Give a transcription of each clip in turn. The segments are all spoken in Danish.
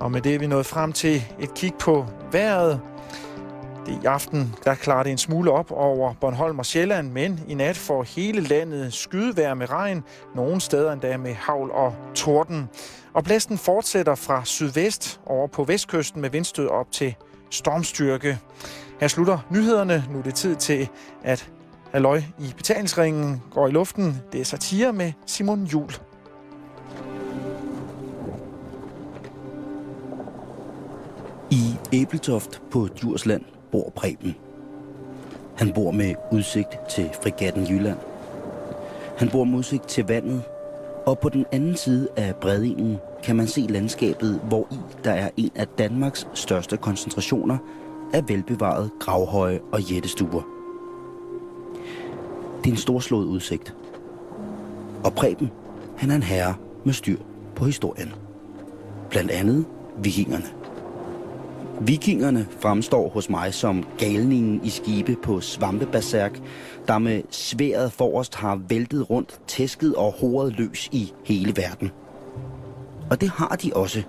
Og med det er vi nået frem til et kig på vejret. Det i aften, der klarer det en smule op over Bornholm og Sjælland, men i nat får hele landet skydevejr med regn, nogle steder endda med havl og torden. Og blæsten fortsætter fra sydvest over på vestkysten med vindstød op til stormstyrke. Her slutter nyhederne. Nu er det tid til, at Halløj i betalingsringen går i luften. Det er satire med Simon Jul. I Æbeltoft på Djursland bor Preben. Han bor med udsigt til frigatten Jylland. Han bor med udsigt til vandet, og på den anden side af Bredingen kan man se landskabet, hvor i der er en af Danmarks største koncentrationer af velbevaret gravhøje og jættestuer. Det er en storslået udsigt. Og Preben, han er en herre med styr på historien. Blandt andet vikingerne. Vikingerne fremstår hos mig som galningen i skibe på Svampeberserk, der med sværet forrest har væltet rundt, tæsket og horet løs i hele verden. Og det har de også.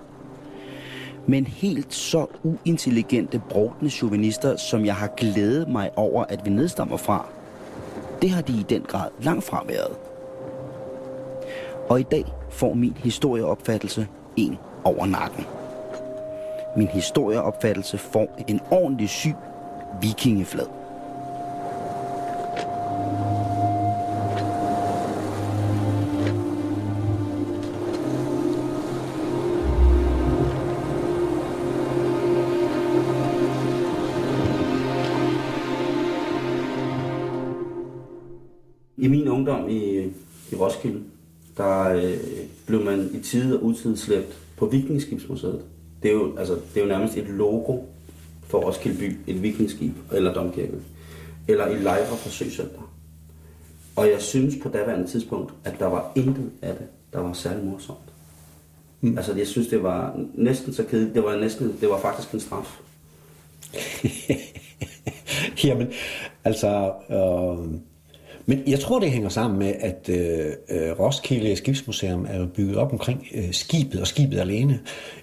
Men helt så uintelligente, brugtende chauvinister, som jeg har glædet mig over, at vi nedstammer fra, det har de i den grad langt fra været. Og i dag får min historieopfattelse en over nakken. Min historieopfattelse får en ordentlig syg vikingeflad. I min ungdom i, i Roskilde, der øh, blev man i tide og utid slæbt på Vikingskibsmuseet. Det er, jo, altså, det er jo nærmest et logo for Roskilde by, et vikingskib eller domkirke. Eller i lejre for Søcenter. Og jeg synes på daværende tidspunkt, at der var intet af det, der var særlig morsomt. Mm. Altså jeg synes, det var næsten så kedeligt. Det var, næsten, det var faktisk en straf. Jamen, altså... Øh men jeg tror, det hænger sammen med, at øh, øh Roskilde Skibsmuseum er bygget op omkring øh, skibet og skibet alene.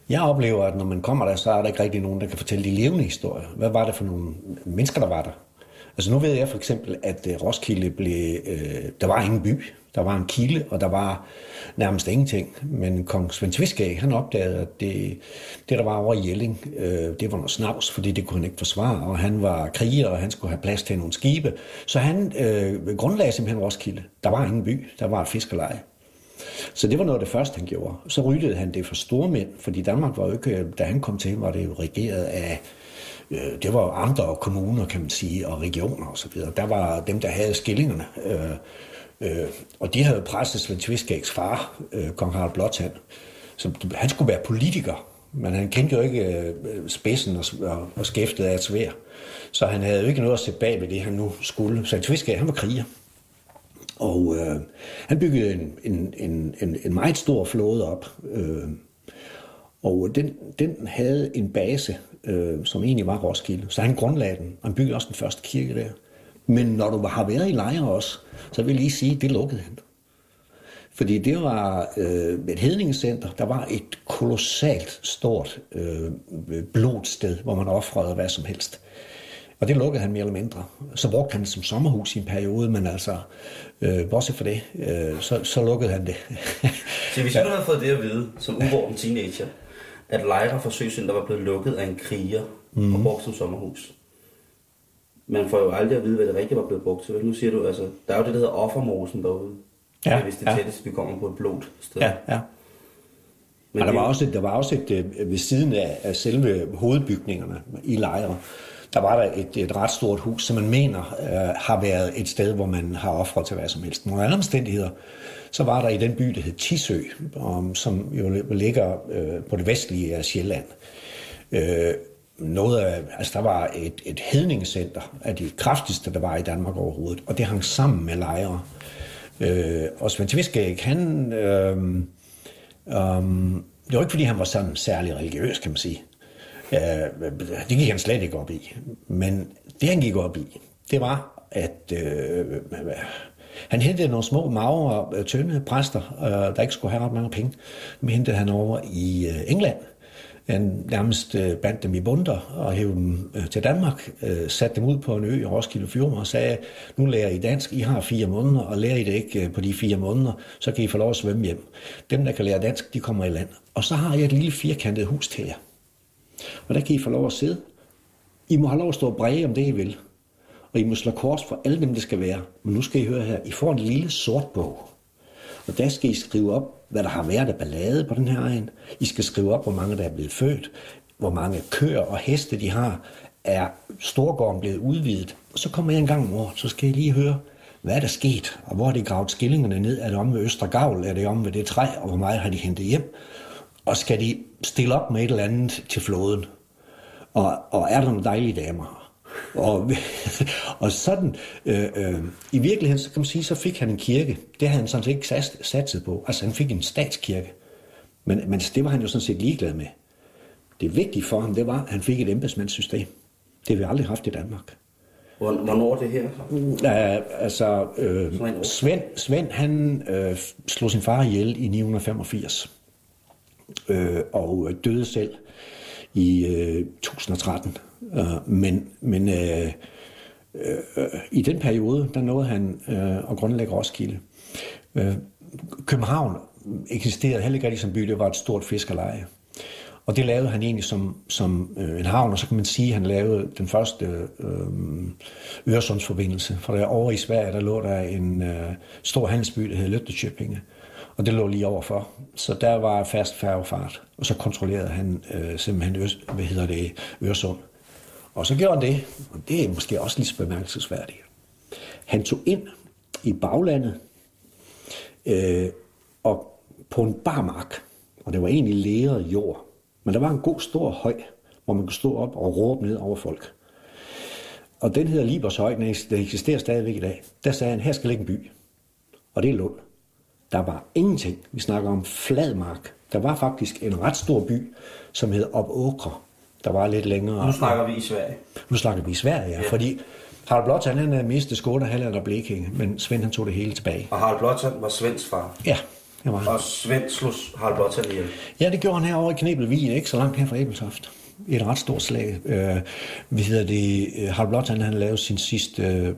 Jeg oplever, at når man kommer der, så er der ikke rigtig nogen, der kan fortælle de levende historier. Hvad var det for nogle mennesker, der var der? Altså nu ved jeg for eksempel, at øh, Roskilde blev... Øh, der var ingen by. Der var en kilde, og der var nærmest ingenting. Men kong Svend Tviskag, han opdagede, at det, det der var over i Jelling, øh, det var noget snavs, fordi det kunne han ikke forsvare, og han var kriger, og han skulle have plads til nogle skibe. Så han øh, grundlagde simpelthen Roskilde. Der var ingen by, der var et fiskerleje. Så det var noget af det første, han gjorde. Så ryddede han det for store mænd, fordi Danmark var jo ikke, øh, da han kom til, var det jo regeret af øh, det var andre kommuner, kan man sige, og regioner osv. Der var dem, der havde skillingerne. Øh, Øh, og de havde presset Svend Tviskægs far, øh, kong Harald Blåtand. Så han skulle være politiker, men han kendte jo ikke øh, spidsen og, og, og skæftet af et svær. Så han havde jo ikke noget at sætte bag ved det, han nu skulle. Svend Tviskæg, han var kriger. Og øh, han byggede en, en, en, en, en meget stor flåde op. Øh, og den, den havde en base, øh, som egentlig var Roskilde. Så han grundlagde den, han byggede også den første kirke der. Men når du har været i lejre også, så vil jeg lige sige, at det lukkede han. Fordi det var øh, et hedningscenter, der var et kolossalt stort øh, blodsted, hvor man offrede hvad som helst. Og det lukkede han mere eller mindre. Så brugte han det som sommerhus i en periode, men altså, øh, bortset for det, øh, så, så lukkede han det. så hvis du ja. havde fået det at vide, som uvorten teenager, at lejre for Søcenter var blevet lukket af en kriger mm. og brugt som sommerhus, man får jo aldrig at vide, hvad det rigtigt var blevet brugt til. Nu siger du, altså, der er jo det, der hedder offermosen derude. Ja, det er hvis det ja. tætteste, vi kommer på et blot sted. Ja, ja. Men og der var, også, der var også et, øh, ved siden af, af selve hovedbygningerne i lejre, der var der et, et ret stort hus, som man mener uh, har været et sted, hvor man har offret til hvad som helst. Nogle andre omstændigheder, så var der i den by, der hed Tisø, um, som jo ligger uh, på det vestlige af Sjælland. Uh, noget af, altså der var et, et hedningscenter af de kraftigste, der var i Danmark overhovedet, og det hang sammen med lejre. Øh, og Svend Tviskæg, han, øh, øh, det var ikke fordi han var sådan særlig religiøs, kan man sige. Øh, det gik han slet ikke op i. Men det han gik op i, det var, at øh, han hentede nogle små, magre, øh, tynde præster, øh, der ikke skulle have ret mange penge. Dem hentede han over i øh, England han nærmest øh, bandt dem i bunder og hævde dem øh, til Danmark, øh, satte dem ud på en ø i Roskilde Fjord og sagde, nu lærer I dansk, I har fire måneder, og lærer I det ikke øh, på de fire måneder, så kan I få lov at svømme hjem. Dem, der kan lære dansk, de kommer i land. Og så har jeg et lille firkantet hus til jer. Og der kan I få lov at sidde. I må have lov at stå og bræge om det, I vil. Og I må slå kors for alle dem, det skal være. Men nu skal I høre her, I får en lille sort bog. Og der skal I skrive op, hvad der har været af ballade på den her egen. I skal skrive op, hvor mange der er blevet født, hvor mange køer og heste de har. Er Storgården blevet udvidet? Og så kommer jeg en gang om året, så skal jeg lige høre, hvad er der sket, og hvor har de gravet skillingerne ned? Er det om ved Østergavl? Er det om ved det træ? Og hvor meget har de hentet hjem? Og skal de stille op med et eller andet til floden? Og, og er der nogle dejlige damer? Og, og sådan, øh, øh, i virkeligheden, så kan man sige, så fik han en kirke. Det havde han sådan set ikke sat, satset på. Altså, han fik en statskirke. Men, men det var han jo sådan set ligeglad med. Det vigtige for ham, det var, at han fik et embedsmandssystem. Det har vi aldrig haft i Danmark. Hvornår det her? Uh, altså, øh, Svend, Svend, han øh, slog sin far ihjel i 985. Øh, og døde selv i øh, 1013. Øh, men men øh, øh, i den periode, der nåede han øh, at grundlægge Roskilde. Øh, København eksisterede heller ikke rigtig som by, det var et stort fiskerleje. Og det lavede han egentlig som, som øh, en havn, og så kan man sige, at han lavede den første øh, Øresundsforbindelse. For der over i Sverige, der lå der en øh, stor handelsby, der hed Løttechøpinge. Og det lå lige overfor. Så der var fast færgefart. Og så kontrollerede han øh, simpelthen Øs, hvad hedder det, Øresund. Og så gjorde han det, og det er måske også lidt bemærkelsesværdigt. Han tog ind i baglandet øh, og på en barmark, og det var egentlig læret jord. Men der var en god stor høj, hvor man kunne stå op og råbe ned over folk. Og den hedder Libers Høj, den eksisterer stadigvæk i dag. Der sagde han, her skal ligge en by. Og det er Lund. Der var ingenting. Vi snakker om fladmark. Der var faktisk en ret stor by, som hed Op Åkre. Der var lidt længere. Nu snakker vi i Sverige. Nu snakker vi i Sverige, ja. ja. Fordi Harald Blåtand, han havde mistet Skåne, Halland og Blekinge, men Svend han tog det hele tilbage. Og Harald Blåtand var Svends far? Ja, det var han. Og Svend slog Harald Blåtand ihjel? Ja, det gjorde han herovre i Knebelvig, ikke så langt her fra Ebeltoft. Et ret stort slag. Øh, vi hedder det, øh, Harald Blåtand, han lavede sin sidste øh,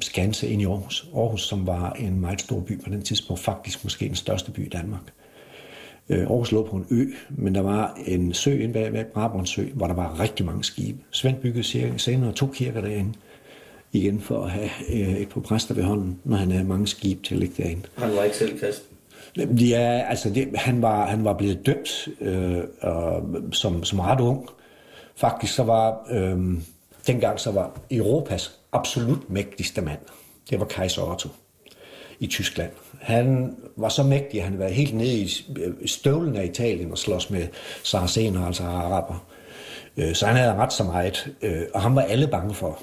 skanse ind i Aarhus. Aarhus, som var en meget stor by på den tidspunkt, faktisk måske den største by i Danmark. Øh, Aarhus lå på en ø, men der var en sø inde bag, bag Brabrand Sø, hvor der var rigtig mange skibe. Svend byggede cirka senere to kirker derinde, igen for at have øh, et par præster ved hånden, når han havde mange skibe til at ligge derinde. Han var ikke selv kristen? Ja, altså det, han, var, han var blevet døbt øh, øh, som, som ret ung. Faktisk så var, øh, dengang så var Europas absolut mægtigste mand, det var kejser Otto i Tyskland. Han var så mægtig, at han var helt nede i støvlen af Italien og slås med saracener, altså araber. Øh, så han havde ret så meget, øh, og han var alle bange for.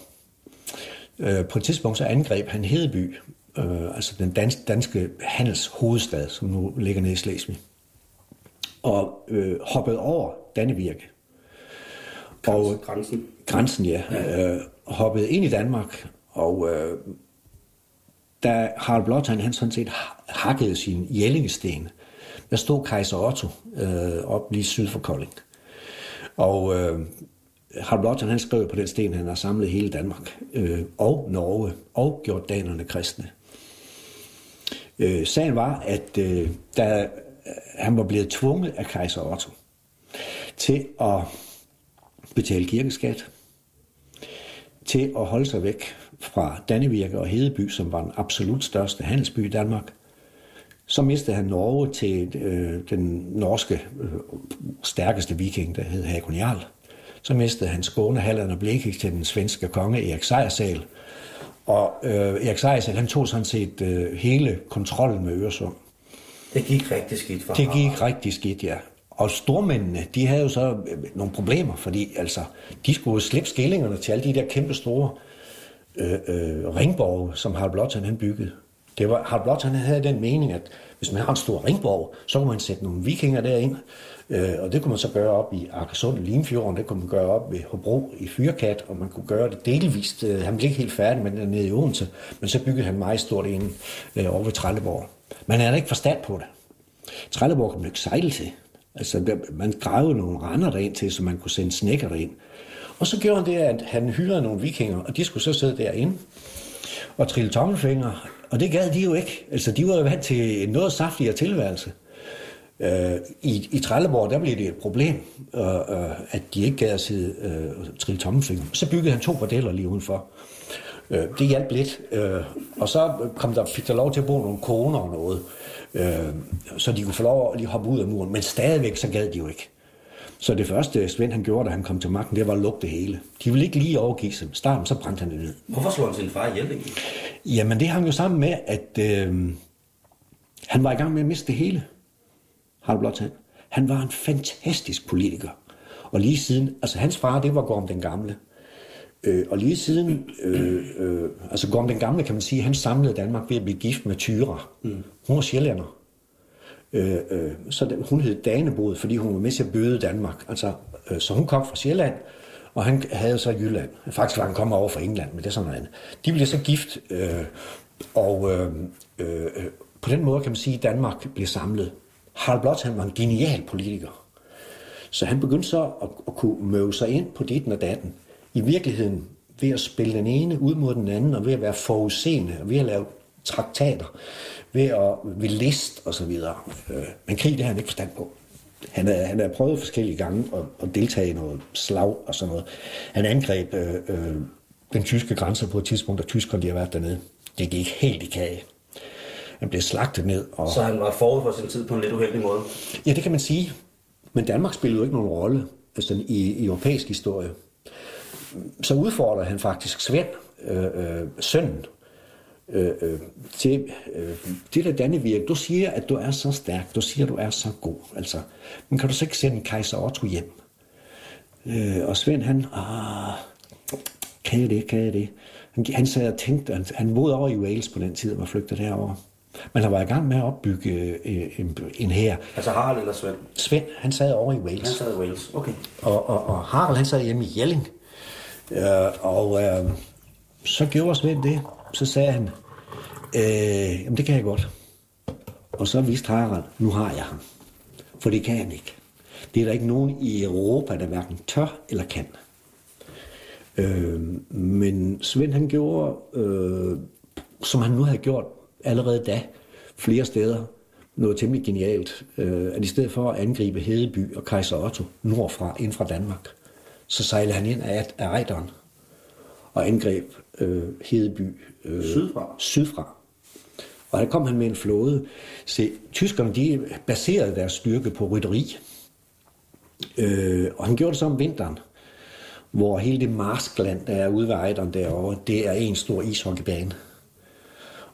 Øh, på et tidspunkt så angreb han Hedeby, altså den danske handelshovedstad, som nu ligger nede i Slesvig, og hoppede over Dannevirke. Og grænsen. Grænsen, ja. ja. hoppede ind i Danmark, og da Harald Blåtand han sådan set hakkede sin jællingesten, der stod kejser Otto øh, op lige syd for Kolding. Og øh, Harald Blåtand han skrev på den sten, han har samlet hele Danmark øh, og Norge og gjort danerne kristne. Øh, sagen var, at øh, da øh, han var blevet tvunget af kejser Otto til at betale kirkeskat, til at holde sig væk fra Dannevirke og Hedeby, som var den absolut største handelsby i Danmark. Så mistede han Norge til øh, den norske øh, stærkeste viking, der hed Hakon Jarl. Så mistede han Skåne, Halland og Blekinge til den svenske konge Erik Sejersal. Og øh, Erik Sejersal, han tog sådan set øh, hele kontrollen med Øresund. Det gik rigtig skidt for Det gik rigtig skidt, ja. Og stormændene, de havde jo så øh, nogle problemer, fordi altså, de skulle slippe skillingerne til alle de der kæmpe store øh, øh, ringborg, som Harald Blåtand han byggede. Det var, Harald Blåtand havde den mening, at hvis man har en stor ringborg, så kunne man sætte nogle vikinger derind, øh, og det kunne man så gøre op i Akersund i Limfjorden, det kunne man gøre op ved Hobro i Fyrkat, og man kunne gøre det delvist. Øh, han blev ikke helt færdig med det nede i Odense, men så byggede han meget stort ind øh, over ved Trelleborg. Man havde ikke forstand på det. Trelleborg kunne man ikke sejle til. Altså, der, man gravede nogle render derind til, så man kunne sende snækker derind. Og så gjorde han det, at han hyrede nogle vikinger, og de skulle så sidde derinde og trille tommelfingre. Og det gad de jo ikke. Altså, de var jo vant til en noget saftigere tilværelse. Øh, I, I Trelleborg, der blev det et problem, øh, øh, at de ikke gad at sidde øh, og trille tommelfingre. Så byggede han to bordeller lige udenfor. Øh, det hjalp lidt. Øh, og så kom der, fik der lov til at bo nogle koner og noget, øh, så de kunne få lov at lige hoppe ud af muren. Men stadigvæk, så gad de jo ikke. Så det første Svend han gjorde, da han kom til magten, det var at lukke det hele. De ville ikke lige overgive sig. Starten, så brændte han det ned. Hvorfor slog han sin far ihjel egentlig? Jamen, det hang jo sammen med, at øh, han var i gang med at miste det hele. Harald Blåtand. Han var en fantastisk politiker. Og lige siden, altså hans far, det var Gorm den Gamle. Øh, og lige siden, øh, øh, altså Gorm den Gamle, kan man sige, han samlede Danmark ved at blive gift med Tyra. Mm. Hun var sjællander. Øh, øh, så den, hun hed Danebod, fordi hun var med til at bøde Danmark. Altså, øh, så hun kom fra Sjælland, og han havde så Jylland. Faktisk var han kommet over fra England, men det er sådan noget andet. De blev så gift, øh, og øh, øh, på den måde kan man sige, at Danmark blev samlet. Harald Blot, han var en genial politiker. Så han begyndte så at, at kunne møve sig ind på ditten og datten. I virkeligheden ved at spille den ene ud mod den anden, og ved at være forudseende, og ved at lave traktater, ved at ved list og så videre. Øh, men krig, det har han ikke forstand på. Han har, han har prøvet forskellige gange at, at deltage i noget slag og sådan noget. Han angreb øh, øh, den tyske grænse på et tidspunkt, da tyskerne de har været dernede. Det gik helt i kage. Han blev slagtet ned. Og... Så han var forud for sin tid på en lidt uheldig måde? Ja, det kan man sige. Men Danmark spillede jo ikke nogen rolle altså, i, i europæisk historie. Så udfordrer han faktisk Svend, øh, øh, sønnen, øh, til øh, det der Dannevirke. Du siger, at du er så stærk. Du siger, at du er så god. Altså, men kan du så ikke sende kejser Otto hjem? Øh, og Svend, han, ah, kan jeg det, kan jeg det? Han, han sad og tænkte, han, han boede over i Wales på den tid, og var flygtet derover. Men han var i gang med at opbygge øh, en, en her. Altså Harald eller Svend? Svend, han sad over i Wales. Han sad i Wales, okay. Og, og, og Harald, han sad hjemme i Jelling. Øh, og øh, så gjorde Svend det. Så sagde han, øh, jamen det kan jeg godt. Og så viste Harald, nu har jeg ham. For det kan han ikke. Det er der ikke nogen i Europa, der hverken tør eller kan. Øh, men Svend han gjorde, øh, som han nu havde gjort allerede da, flere steder, noget temmelig genialt, øh, at i stedet for at angribe Hedeby og Kaiser Otto nordfra, ind fra Danmark, så sejlede han ind af, af Ejderen og angreb øh, Hedeby øh, sydfra. sydfra. Og der kom han med en flåde. Se, tyskerne de baserede deres styrke på rytteri. Øh, og han gjorde det så om vinteren, hvor hele det marskland, der er ude ved Ejderen derovre, det er en stor ishockeybane.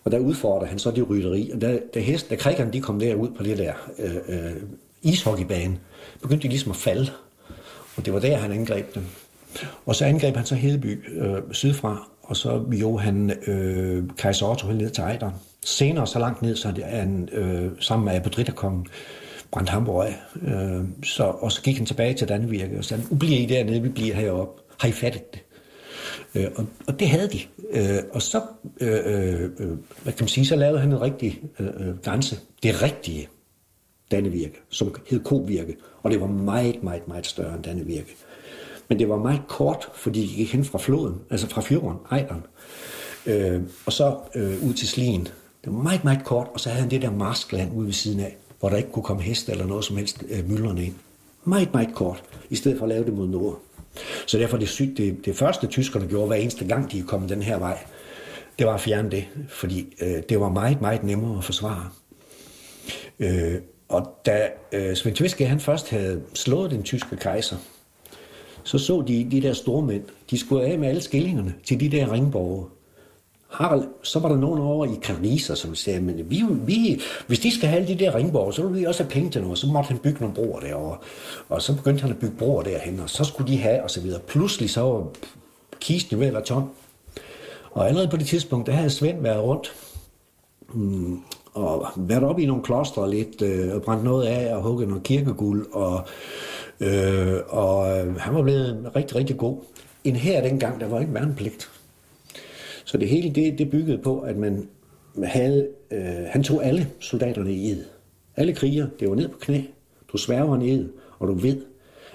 Og der udfordrer han så det rytteri. Og da, da, hest, da krikkerne de kom derud på det der øh, øh, ishockeybane, begyndte de ligesom at falde. Og det var der, han angreb dem. Og så angreb han så Hedeby øh, sydfra, og så jo han øh, kejser Otto ned til Ejderen. Senere så langt ned, så han øh, sammen med apodritterkongen brændt Hamburg af. Øh, så, og så gik han tilbage til Dannevirke og sagde, nu bliver I dernede, vi bliver heroppe. Har I fattet det? Øh, og, og det havde de. Øh, og så, øh, øh, øh hvad kan man sige, så lavede han en rigtig øh, øh grænse. Det rigtige Dannevirke, som hed Kovirke. Og det var meget, meget, meget større end Dannevirke. Men det var meget kort, fordi de gik hen fra floden, altså fra fjorden, Ejderen, øh, og så øh, ud til Slien. Det var meget, meget kort, og så havde han det der marskland ude ved siden af, hvor der ikke kunne komme heste eller noget som helst øh, myldrende ind. Meget, meget kort, i stedet for at lave det mod nord. Så derfor det, sygt, det, det første tyskerne gjorde hver eneste gang, de kom den her vej, det var at fjerne det, fordi øh, det var meget, meget nemmere at forsvare. Øh, og da øh, Svend Tviske, han først havde slået den tyske kejser, så så de de der store mænd, de skulle af med alle skillingerne til de der ringborge. Harald, så var der nogen over i Karniser, som sagde, men vi, vi, hvis de skal have alle de der ringborg, så vil vi også have penge til noget. Så måtte han bygge nogle broer derovre. Og så begyndte han at bygge broer derhen, og så skulle de have, og så videre. Pludselig så var kisten ved at være tom. Og allerede på det tidspunkt, der havde Svend været rundt, mm, og været oppe i nogle klostre lidt, øh, og brændt noget af, og hugget noget kirkeguld, og, øh, og øh, han var blevet rigtig, rigtig god. En her dengang, der var ikke værnepligt. Så det hele, det, det byggede på, at man havde, øh, han tog alle soldaterne i ed. Alle kriger, det var ned på knæ, Du sværger en ed, og du ved,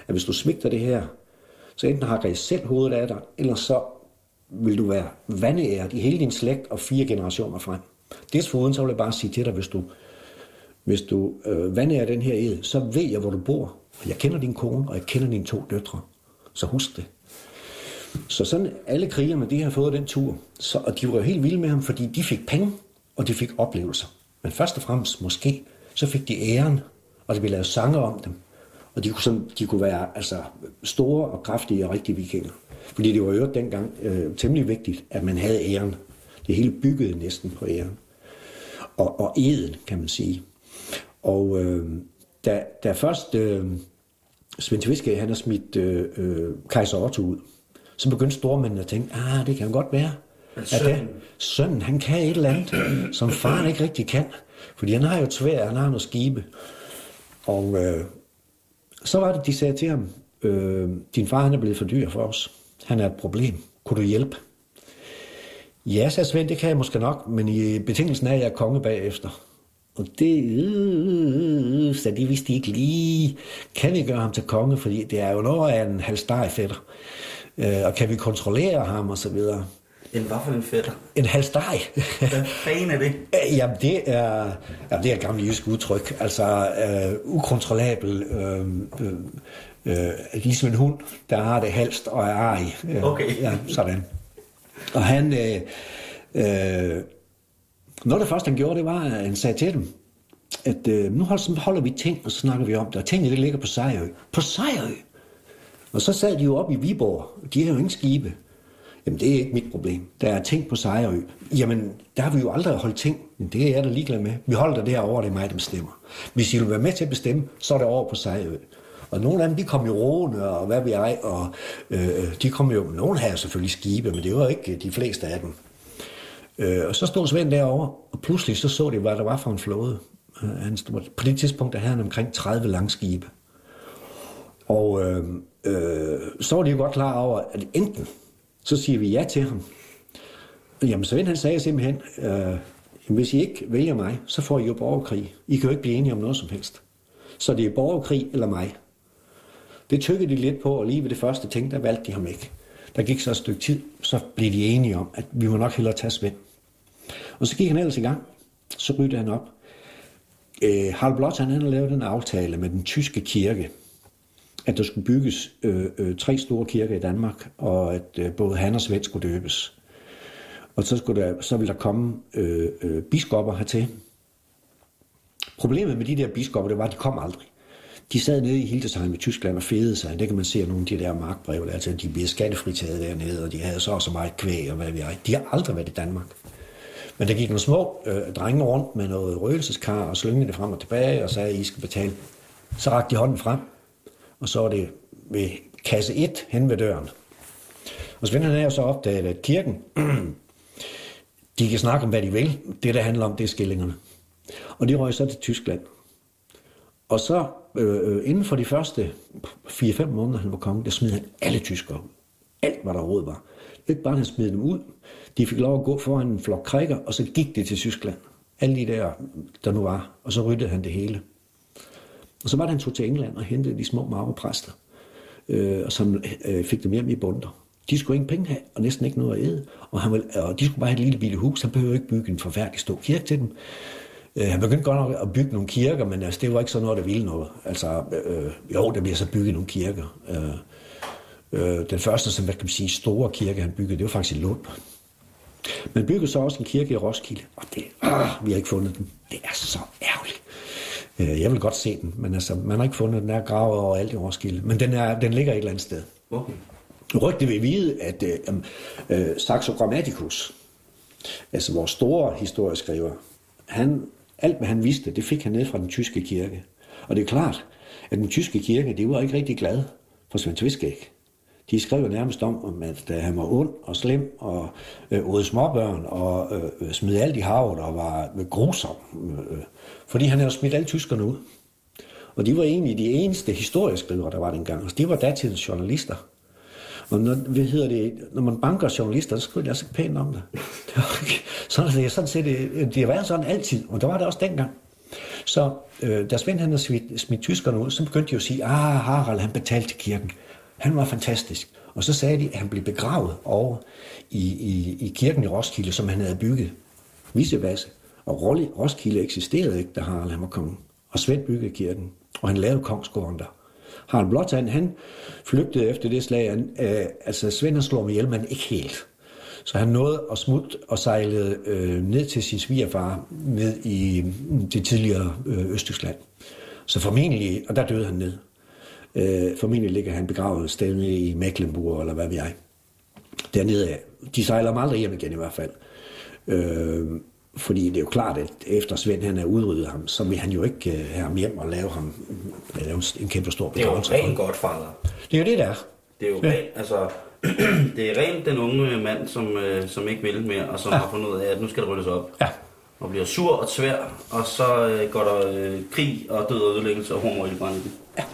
at hvis du svigter det her, så enten hakker I selv hovedet af dig, eller så vil du være vandæret i hele din slægt og fire generationer frem. Desuden så vil jeg bare sige til dig, hvis du, hvis du øh, vandærer den her ed, så ved jeg, hvor du bor. Og jeg kender din kone, og jeg kender dine to døtre. Så husk det. Så sådan alle krigerne, de har fået den tur. Så, og de var jo helt vilde med ham, fordi de fik penge, og de fik oplevelser. Men først og fremmest måske, så fik de æren, og der blev lavet sange om dem. Og de kunne, sådan, de kunne være altså, store og kraftige og rigtige vikinger. Fordi det var jo dengang øh, temmelig vigtigt, at man havde æren. Det hele byggede næsten på æren. Og, og eden, kan man sige. Og øh, da, da først øh, Svend Tviske, han har smidt øh, øh, kejser Otto ud, så begyndte stormændene at tænke, ah, det kan godt være. At sønnen. sønnen, han kan et eller andet, som faren ikke rigtig kan. Fordi han har jo tvær, han har noget skibe. Og øh, så var det, de sagde til ham, øh, din far han er blevet for dyr for os. Han er et problem. Kunne du hjælpe? Ja, sagde Svend, det kan jeg måske nok, men i betingelsen er, at jeg er konge bagefter. Og det, øh, så de vidste ikke lige, kan vi gøre ham til konge, fordi det er jo noget af en halvsteg fætter. Øh, og kan vi kontrollere ham og så videre. En hvad for en fætter? En halvsteg. Hvad fanden er det? Jamen, det er, jamen, det er et gammelt jysk udtryk. Altså, øh, ukontrollabel, øh, øh, øh, ligesom en hund, der har det halst og er arg. Øh, okay. Ja, sådan. Og han, øh, øh, noget af det første, han gjorde, det var, at han sagde til dem, at øh, nu holder, holder vi ting, og så snakker vi om det. Og tingene, det ligger på Sejrø. På Sejrø? Og så sad de jo op i Viborg. De har jo ingen skibe. Jamen, det er ikke mit problem. Der er ting på Sejrø. Jamen, der har vi jo aldrig holdt ting. Men det er jeg da ligeglad med. Vi holder det derovre, det er mig, der bestemmer. Hvis I vil være med til at bestemme, så er det over på Sejrø. Og nogle af dem, de kom jo roende, og hvad vi ej, og øh, de kom jo, nogle havde selvfølgelig skibe, men det var ikke de fleste af dem. Øh, og så stod Svend derovre, og pludselig så så de, hvad der var for en flåde. Øh, han stod, på det tidspunkt, der havde han omkring 30 langskibe. Og øh, øh, så var de jo godt klar over, at enten så siger vi ja til ham. Jamen, Svend han sagde simpelthen, øh, hvis I ikke vælger mig, så får I jo borgerkrig. I kan jo ikke blive enige om noget som helst. Så det er borgerkrig eller mig. Det tykkede de lidt på, og lige ved det første ting, der valgte de ham ikke. Der gik så et stykke tid, så blev de enige om, at vi må nok hellere tage Svend. Og så gik han ellers i gang. Så ryddede han op. Øh, Harald Blot, han havde lavet en aftale med den tyske kirke, at der skulle bygges øh, øh, tre store kirker i Danmark, og at øh, både han og Svend skulle døbes. Og så, skulle der, så ville der komme øh, øh, biskopper hertil. Problemet med de der biskopper, det var, at de kom aldrig. De sad nede i Hildesheim i Tyskland og fedede sig. Det kan man se af nogle af de der markbreve, altså, de blev skattefritaget dernede, og de havde så og så meget kvæg og hvad vi har. De har aldrig været i Danmark. Men der gik nogle små øh, drenge rundt med noget røgelseskar og slyngede det frem og tilbage og sagde, at I skal betale. Så rakte de hånden frem, og så var det ved kasse 1 hen ved døren. Og Svend han er jo så opdaget, at kirken, de kan snakke om, hvad de vil. Det, der handler om, det er skillingerne. Og de røg så til Tyskland. Og så øh, øh, inden for de første 4-5 måneder, han var konge, der smed han alle tyskere ud. Alt, hvad der råd var. Ikke bare, han smed dem ud. De fik lov at gå foran en flok krikker, og så gik det til Tyskland. Alle de der, der nu var. Og så ryddede han det hele. Og så var det, han tog til England og hentede de små marverpræster, øh, som øh, fik dem hjem i bunder. De skulle ingen penge have, og næsten ikke noget at æde. Og, han ville, og de skulle bare have et lille bitte hus. Han behøvede ikke bygge en forfærdelig stor kirke til dem. Øh, han begyndte godt nok at bygge nogle kirker, men altså, det var ikke sådan noget, der ville noget. Altså, øh, jo, der bliver så bygget nogle kirker. Øh, øh, den første, som hvad kan man sige, store kirke, han byggede, det var faktisk i Lund. Men byggede så også en kirke i Roskilde, og det, øh, vi har ikke fundet den. Det er så ærgerligt. Øh, jeg vil godt se den, men altså, man har ikke fundet den. Der gravet over alt i Roskilde. Men den, er, den ligger et eller andet sted. Okay. Rygte vil vide, at øh, øh, Saxo Grammaticus, altså vores store historieskriver, han, alt hvad han vidste, det fik han ned fra den tyske kirke. Og det er klart, at den tyske kirke, det var ikke rigtig glad for Svend Tviskæg. De skrev nærmest om, at øh, han var ond og slem og øh, åd småbørn og øh, øh, smed alt i havet og var øh, grusom. Øh, fordi han havde smidt alle tyskerne ud. Og de var egentlig de eneste historieskrivere, der var dengang. Og de var datidens journalister. Og når, hvad hedder det, når man banker journalister, så skriver de også pænt om det. det var sådan, det er sådan set, det, det har sådan altid, og der var det også dengang. Så øh, da Svend han havde smidt, smidt tyskerne ud, så begyndte de jo at sige, ah, Harald han betalte kirken. Han var fantastisk. Og så sagde de, at han blev begravet over i, i, i kirken i Roskilde, som han havde bygget. Visevasse. Og Roskilde eksisterede ikke, da Harald han var kongen. Og Svend byggede kirken, og han lavede kongsgården der. Harald Blåtand, han flygtede efter det slag. Han, øh, altså, Svend han slog mig ihjel, men ikke helt. Så han nåede at smutte og sejlede øh, ned til sin svigerfar ned i mm, det tidligere øh, Østtyskland. Så formentlig, og der døde han ned. Øh, formentlig ligger han begravet sted i Mecklenburg, eller hvad ved jeg. Dernede af. De sejler ham aldrig hjem igen i hvert fald. Øh, fordi det er jo klart, at efter Svend han er udryddet ham, så vil han jo ikke uh, have ham hjem og lave ham lave en kæmpe stor begravelse. Det er jo rent godt, fader. Det er jo det, der er. Det er jo ja. rent, altså, det er rent den unge mand, som, uh, som ikke vil mere, og som ja. har fundet ud af, at nu skal der ryddes op. Ja. Og bliver sur og svær, og så uh, går der uh, krig og død og ødelæggelse og humor i. Ja.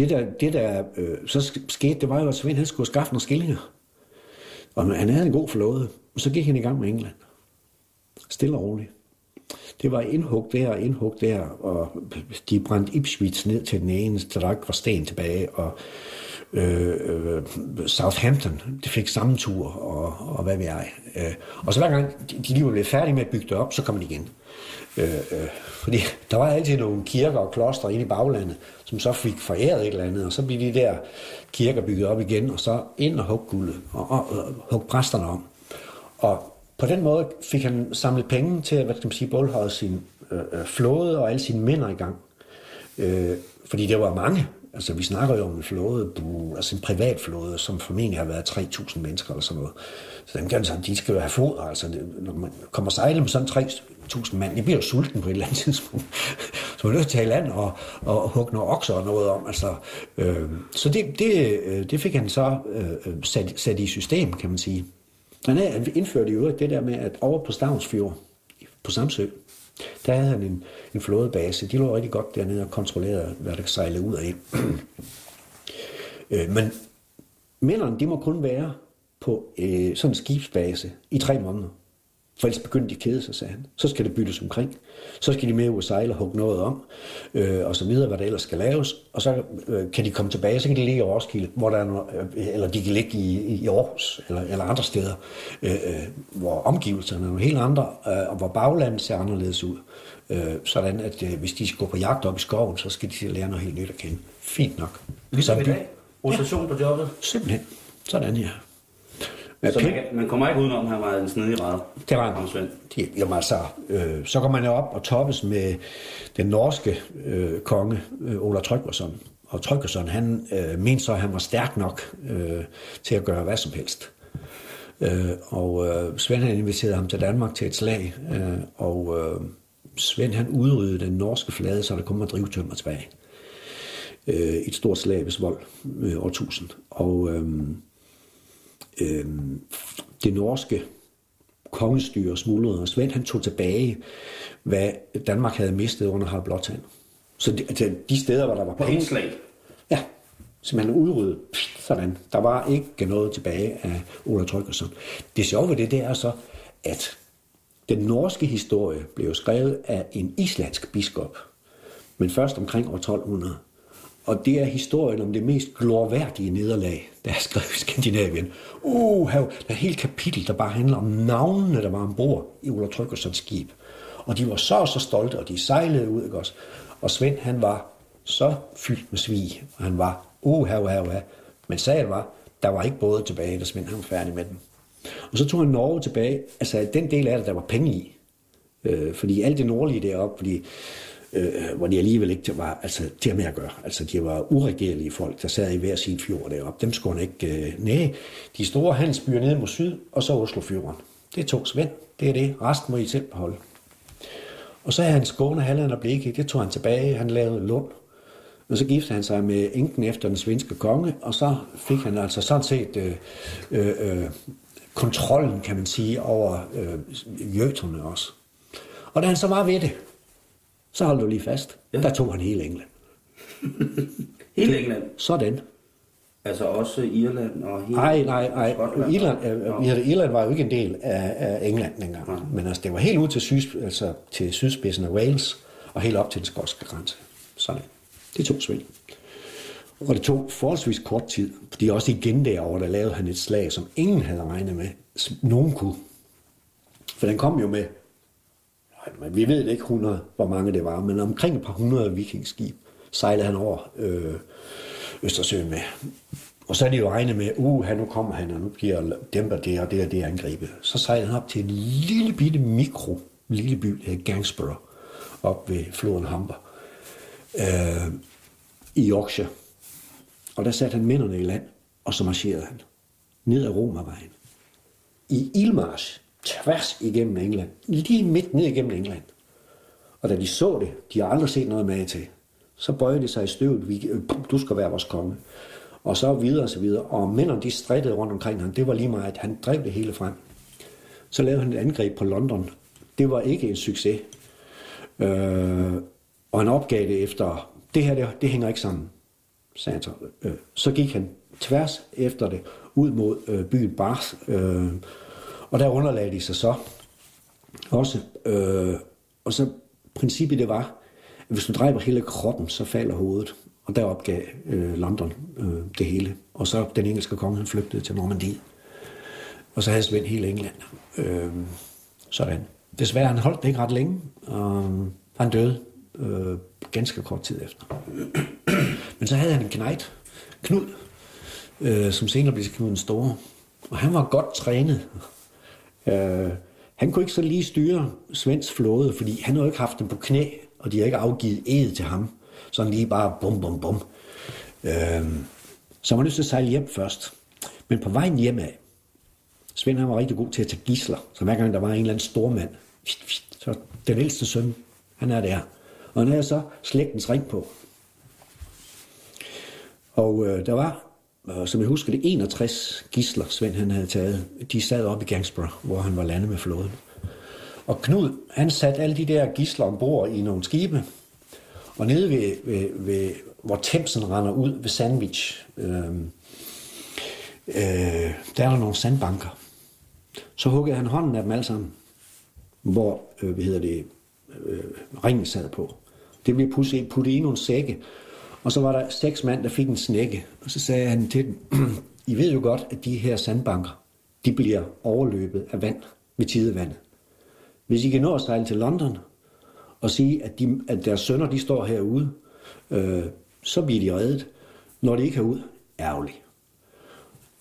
Det der, det der øh, så skete, det var jo, at Svend han skulle skaffe nogle skillinger. Og han havde en god flåde. Og så gik han i gang med England. Stille og roligt. Det var indhug der og indhug der, og de brændte Ipswich ned til den ene, så der ikke var sten tilbage, og øh, øh, Southampton, det fik samme tur, og, og hvad ved jeg. Øh, og så hver gang de, de lige var blevet færdige med at bygge det op, så kom de igen. Øh, øh, fordi der var altid nogle kirker og kloster inde i baglandet, som så fik foræret et eller andet, og så blev de der kirker bygget op igen, og så ind og hugge guldet, og, og, og hugge præsterne om. Og på den måde fik han samlet penge til, hvad skal man sige, både sin øh, øh, flåde og alle sine mænd i gang. Øh, fordi det var mange. Altså, vi snakker jo om en flåde, altså en privat flåde, som formentlig har været 3.000 mennesker eller sådan noget. Så dem kan, altså, de skal jo have foder. Altså, når man kommer sejle med sådan 3.000 mand, de bliver jo sulten på et eller andet tidspunkt. så man er nødt til at tage land og, og hugge nogle okser og noget om. Altså, øh, så det, det, øh, det fik han så øh, øh, sat, sat i system, kan man sige. Han øh, indførte jo det der med, at over på Stavnsfjord, på Samsø, der havde han en, en flådebase. De lå rigtig godt dernede og kontrollerede, hvad der sejlede ud af. øh, men mændene, de må kun være på øh, sådan en skibsbase i tre måneder. For ellers begyndte de at kede sig, sagde han. Så skal det byttes omkring. Så skal de med ud og sejle og hugge noget om, øh, og så videre, hvad der ellers skal laves. Og så øh, kan de komme tilbage, så kan de ligge i Roskilde, hvor der er noget, øh, eller de kan ligge i, i Aarhus, eller, eller andre steder, øh, øh, hvor omgivelserne er nogle helt andre, øh, og hvor baglandet ser anderledes ud. Øh, sådan at øh, hvis de skal gå på jagt op i skoven, så skal de lære noget helt nyt at kende. Fint nok. Ligesom i dag? Rotation ja. på jobbet? Simpelthen. Sådan, ja. Så man, kan, man kommer ikke udenom, at han var en snedig ræd. Det var han. Jamen altså, øh, så kommer man jo op og toppes med den norske øh, konge, øh, Ola Tryggvason. Og Tryggvason, han øh, mente så, at han var stærk nok øh, til at gøre hvad som helst. Øh, og øh, Svend han inviterede ham til Danmark til et slag, øh, og øh, Svend han udryddede den norske flade, så der kom at drive tømmer tilbage. Øh, et stort slag ved Svold, øh, år 1000. Og øh, øh, det norske kongestyre smuldrede, og Svend han tog tilbage, hvad Danmark havde mistet under Harald Blåtand. Så de, altså, de steder, hvor der var penge... slag? Ja, simpelthen udryddet. Sådan. Der var ikke noget tilbage af Ola Tryggvason. Det sjove ved det, det er så, at den norske historie blev skrevet af en islandsk biskop, men først omkring år 1200. Og det er historien om det mest glorværdige nederlag, der er skrevet i Skandinavien. Uh, der er et helt kapitel, der bare handler om navnene, der var ombord i Ola Tryggersons skib. Og de var så så stolte, og de sejlede ud, ikke også? Og Svend, han var så fyldt med svig, og han var, uh, her, uh, her, uh, her. Men sagen var, der var ikke både tilbage, da Svend han var færdig med dem. Og så tog han Norge tilbage, altså den del af det, der var penge i. Øh, fordi alt det nordlige deroppe, fordi, øh, hvor de alligevel ikke var altså, til med at gøre. Altså de var uregerlige folk, der sad i hver sin fjord deroppe. Dem skulle han ikke... Øh, nej, de store handelsbyer nede mod syd, og så Oslofjorden. Det tog Svend. Det er det. Resten må I selv beholde. Og så er han Skåne, Halland og Blekinge, det tog han tilbage. Han lavede Lund. Og så giftede han sig med enken efter den svenske konge, og så fik han altså sådan set øh, øh, øh kontrollen, kan man sige, over øh, jøterne også. Og da han så var ved det, så holdt du lige fast. Ja. Der tog han hele England. hele England? Sådan. Altså også Irland og hele Nej, nej, nej. Irland, øh, Irland var jo ikke en del af, af England dengang. Ja. Men altså, det var helt ud til, syd, altså, til sydspidsen af Wales og helt op til den skotske grænse. Sådan. Det tog Svend. Og det tog forholdsvis kort tid, fordi også igen derovre, der lavede han et slag, som ingen havde regnet med, som nogen kunne. For den kom jo med, vi ved ikke 100, hvor mange det var, men omkring et par hundrede vikingskib sejlede han over øh, Østersøen med. Og så er det jo regnet med, uh, han nu kommer han, og nu bliver dæmper det og det og det angrebet. Så sejlede han op til en lille bitte mikro, lille by, der hedder Gangsborough, op ved floden Humber, øh, i Yorkshire. Og der satte han mændene i land, og så marcherede han ned ad Romervejen. I Ilmarsch, tværs igennem England, lige midt ned igennem England. Og da de så det, de har aldrig set noget med til, så bøjede de sig i støvet, vi, øh, du skal være vores konge. Og så videre og så videre. Og mændene, de strittede rundt omkring ham. Det var lige meget, at han drev det hele frem. Så lavede han et angreb på London. Det var ikke en succes. Øh, og han opgav det efter, det her, det, det hænger ikke sammen, sagde han så. Øh, så gik han tværs efter det ud mod øh, byen Bath. Øh, og der underlagde de sig så også. Øh, og så princippet det var, hvis du dræber hele kroppen, så falder hovedet. Og der opgav øh, London øh, det hele. Og så den engelske konge, han flygtede til Normandiet. Og så havde Svend hele England. Øh, sådan. Desværre, han holdt det ikke ret længe. Og øh, han døde øh, ganske kort tid efter. Men så havde han en knejt, Knud, øh, som senere blev Knud den Store. Og han var godt trænet. Øh, han kunne ikke så lige styre Svends flåde, fordi han havde ikke haft dem på knæ og de har ikke afgivet ed til ham. Sådan lige bare bum, bum, bum. Øh, så var nødt til at sejle hjem først. Men på vejen hjem af, Svend han var rigtig god til at tage gisler. Så hver gang der var en eller anden stormand, så den ældste søn, han er der. Og han havde så slægtens ring på. Og øh, der var, øh, som jeg husker det, 61 gisler, Svend han havde taget. De sad op i Gangsborough, hvor han var landet med flåden. Og Knud, han satte alle de der gisler ombord i nogle skibe, og nede ved, ved, ved hvor Thamesen render ud ved Sandwich, øh, øh, der er der nogle sandbanker. Så huggede han hånden af dem alle sammen, hvor, øh, hvad hedder det, øh, ringen sad på. Det blev puttet, puttet i nogle sække, og så var der seks mand, der fik en snække, og så sagde han til dem, I ved jo godt, at de her sandbanker, de bliver overløbet af vand ved tidevandet. Hvis I kan nå at sejle til London og sige, at, de, at deres sønner de står herude, øh, så bliver de reddet. Når de ikke er ud, ærgerligt.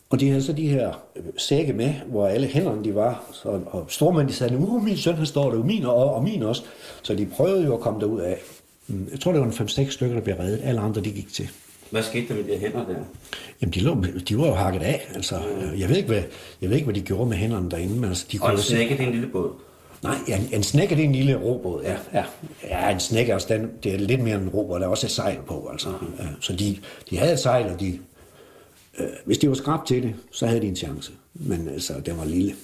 Og de havde så de her øh, sække med, hvor alle hænderne de var, så, og stormænd de sagde, uh, min søn han står der, min og, og min også. Så de prøvede jo at komme derud af. Mm, jeg tror, det var en 5-6 stykker, der blev reddet. Alle andre, de gik til. Hvad skete der med de hænder der? Jamen, de, lå, de var jo hakket af. Altså, jeg, ved ikke, hvad, jeg ved ikke, hvad de gjorde med hænderne derinde. Men altså, de og en sække, det er en lille båd? Nej, en, en snækker det er en lille robåd, ja. Ja, ja en snækker, altså, den, det er lidt mere end en robåd, der er også et sejl på, altså. Ja, så de, de havde et sejl, og de, øh, hvis de var skrabt til det, så havde de en chance. Men altså, den var lille.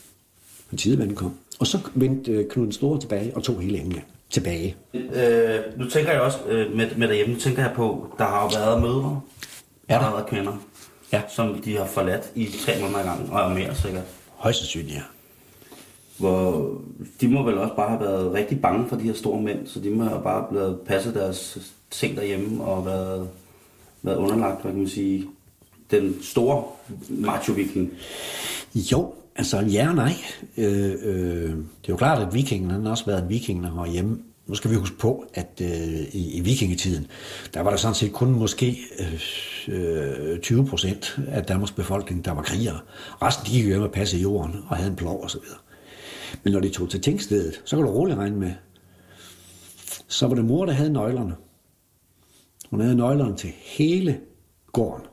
Men tidevanden kom. Og så vendte øh, Knud den Store tilbage og tog hele England tilbage. Øh, nu tænker jeg også øh, med, med derhjemme, nu tænker jeg på, der har jo været mødre Er der? Allerede kvinder. Ja. Som de har forladt i tre måneder gang, og mere sikkert. Højst sandsynligt, ja. Hvor de må vel også bare have været rigtig bange for de her store mænd, så de må have bare blevet passet deres ting derhjemme og været, været underlagt, hvad kan man sige, den store macho-viking. Jo, altså ja og nej. Øh, øh, det er jo klart, at vikingen han har også været en viking, der hjemme. Nu skal vi huske på, at øh, i, i vikingetiden, der var der sådan set kun måske øh, 20 procent af Danmarks befolkning, der var krigere. Resten de gik hjem og passede jorden og havde en plov og så videre. Men når de tog til tingstedet, så kan du roligt regne med, så var det mor, der havde nøglerne. Hun havde nøglerne til hele gården.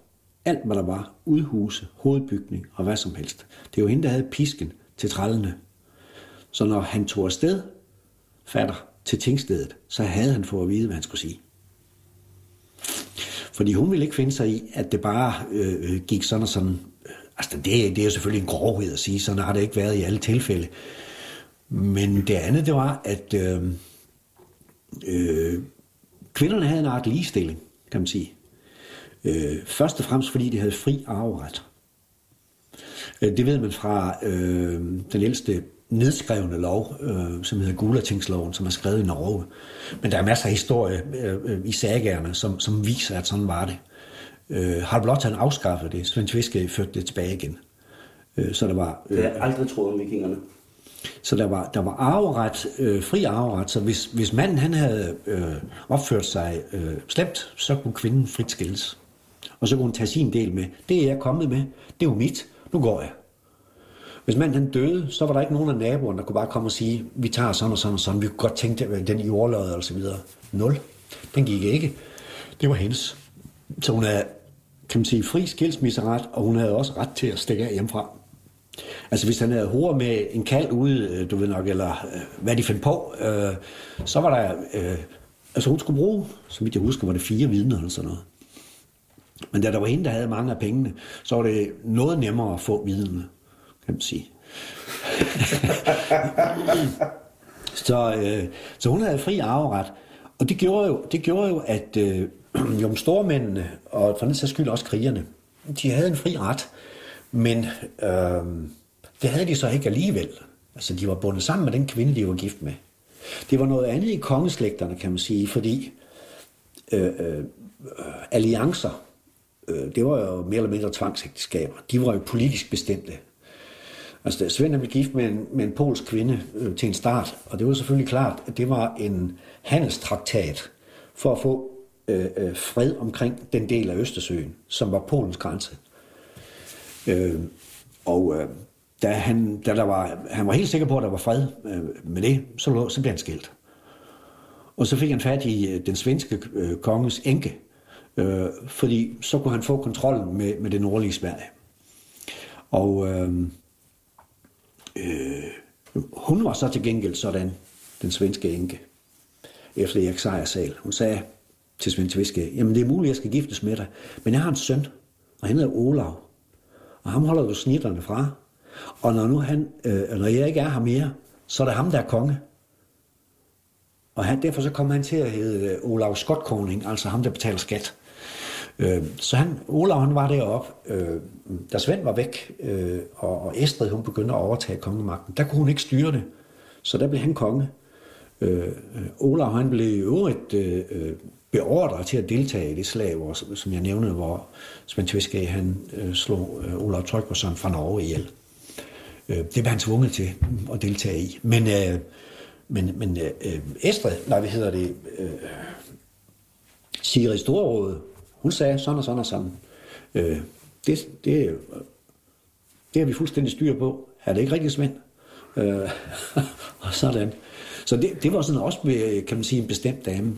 Alt, hvad der var. Udhuse, hovedbygning og hvad som helst. Det var hende, der havde pisken til trællene. Så når han tog afsted, fatter, til tingstedet, så havde han fået at vide, hvad han skulle sige. Fordi hun ville ikke finde sig i, at det bare øh, øh gik sådan og sådan. Øh, altså, det, det er jo selvfølgelig en grovhed at sige, sådan har det ikke været i alle tilfælde. Men det andet, det var, at øh, øh, kvinderne havde en art ligestilling, kan man sige. Øh, først og fremmest, fordi de havde fri arveret. Øh, det ved man fra øh, den ældste nedskrevne lov, øh, som hedder Gulatingsloven, som er skrevet i Norge. Men der er masser af historie øh, i sagerne, som, som viser, at sådan var det. Øh, har blot han afskaffet det. Svend Tviske førte det tilbage igen. Øh, så der var... Øh, det har jeg aldrig troet om vikingerne. Så der var, der var arveret, øh, fri arveret, så hvis, hvis manden han havde øh, opført sig øh, slemt, så kunne kvinden frit skilles. Og så kunne hun tage sin del med. Det er jeg kommet med, det er jo mit, nu går jeg. Hvis manden han døde, så var der ikke nogen af naboerne, der kunne bare komme og sige, vi tager sådan og sådan og sådan, vi kunne godt tænke det, den i jordløjet og så videre. Nul. Den gik ikke. Det var hendes. Så hun havde, kan man sige, fri skilsmisseret, og hun havde også ret til at stikke af hjemmefra. Altså hvis han havde hår med en kald ude, øh, du ved nok, eller øh, hvad de fandt på, øh, så var der, øh, altså hun skulle bruge, som vidt jeg husker, var det fire vidner eller sådan noget. Men da der var hende, der havde mange af pengene, så var det noget nemmere at få vidnerne, kan man sige. så, øh, så hun havde fri arveret. Og det gjorde jo, det gjorde jo at øh, jo, stormændene, og for den sags skyld også krigerne, de havde en fri ret. Men øh, det havde de så ikke alligevel. Altså, de var bundet sammen med den kvinde, de var gift med. Det var noget andet i kongeslægterne, kan man sige, fordi øh, øh, øh alliancer, øh, det var jo mere eller mindre tvangsægteskaber. De var jo politisk bestemte. Altså, Svend blev gift med en, med en polsk kvinde øh, til en start, og det var selvfølgelig klart, at det var en handelstraktat for at få øh, øh, fred omkring den del af Østersøen, som var Polens grænse. Øh, og øh, da, han, da der var, han var helt sikker på, at der var fred øh, med det, så, så blev han skilt. Og så fik han fat i øh, den svenske øh, konges enke, øh, fordi så kunne han få kontrollen med, med det nordlige Sverige. Og øh, øh, hun var så til gengæld sådan, den svenske enke, efter Erik Sejersal. Hun sagde til Svend Tviske, jamen det er muligt, at jeg skal giftes med dig, men jeg har en søn, og han hedder Olav. Og ham holder du snitterne fra. Og når nu han, øh, når jeg ikke er her mere, så er det ham, der er konge. Og han, derfor så kommer han til at hedde Olav Skotkoning, altså ham, der betaler skat. Øh, så han, Olav han var deroppe, øh, da Svend var væk, øh, og, og Estrid hun begyndte at overtage kongemagten, der kunne hun ikke styre det. Så der blev han konge. Øh, Olav han blev i øvrigt øh, beordret til at deltage i det slag, hvor, som jeg nævnede, hvor Svend Tviske, han øh, slog øh, Olav Tryggvason fra Norge ihjel. Øh, det blev han tvunget til at deltage i. Men, øh, men, men øh, Estrid, nej, hvad hedder det, øh, Sigrid Storråde, hun sagde sådan og sådan og sådan. Øh, det, det, det har vi fuldstændig styr på. Er det ikke rigtigt, Svend? Øh, og sådan. Så det, det var sådan også, med, kan man sige, en bestemt dame.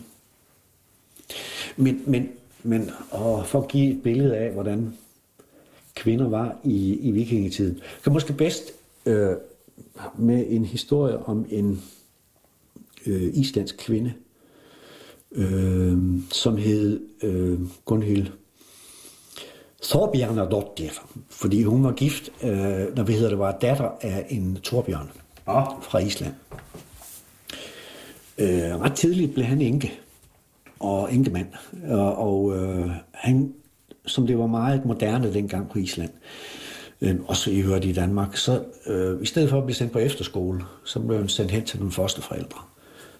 Men, men, men og for at give et billede af, hvordan kvinder var i, i vikingetiden, kan måske bedst øh, med en historie om en øh, islandsk kvinde, øh, som hed øh, Gunhild Thorbjørnadottir, fordi hun var gift, øh, når vi hedder det, var datter af en Torbjørn ah. fra Island. Øh, ret tidligt blev han enke og enkemand. Og, og øh, han som det var meget moderne dengang på Island, øh, også i øvrigt i Danmark, så øh, i stedet for at blive sendt på efterskole, så blev han sendt hen til nogle fosterforældre.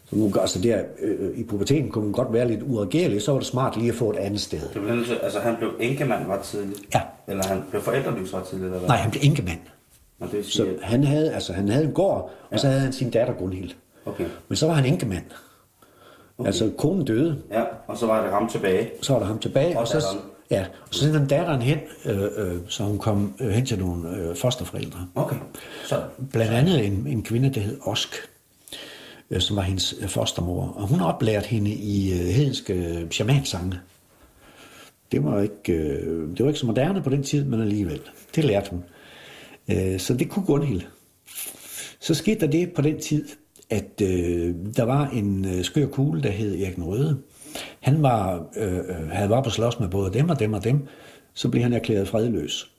Så nu, altså der, øh, I puberteten kunne man godt være lidt uregerlig, så var det smart lige at få et andet sted. Det blev, altså, han blev enkemand ret tidligt. Ja. Eller han blev forældreløs ret tidligt, eller hvad? Nej, han blev enkemand. Og det Så han havde, altså, han havde en gård, og så havde han sin datter Gunhild. Okay. Men så var han enkemand. Okay. Altså, konen døde, Ja, og så var det ham tilbage. så var der ham tilbage, Og og, så, datteren. ja, og så sendte han datteren hen, øh, øh, så hun kom øh, hen til nogle øh, fosterforældre. Okay. Så, Blandt andet en, en kvinde, der hed Osk, øh, som var hendes øh, fostermor. Og hun oplærte hende i øh, hedenske øh, shamansange. Det var, ikke, øh, det var ikke så moderne på den tid, men alligevel. Det lærte hun. Øh, så det kunne Gunhild. Så skete der det på den tid, at øh, der var en øh, skør kugle, der hed Erik den Røde. Han var, øh, øh havde været på slås med både dem og dem og dem. Så blev han erklæret fredløs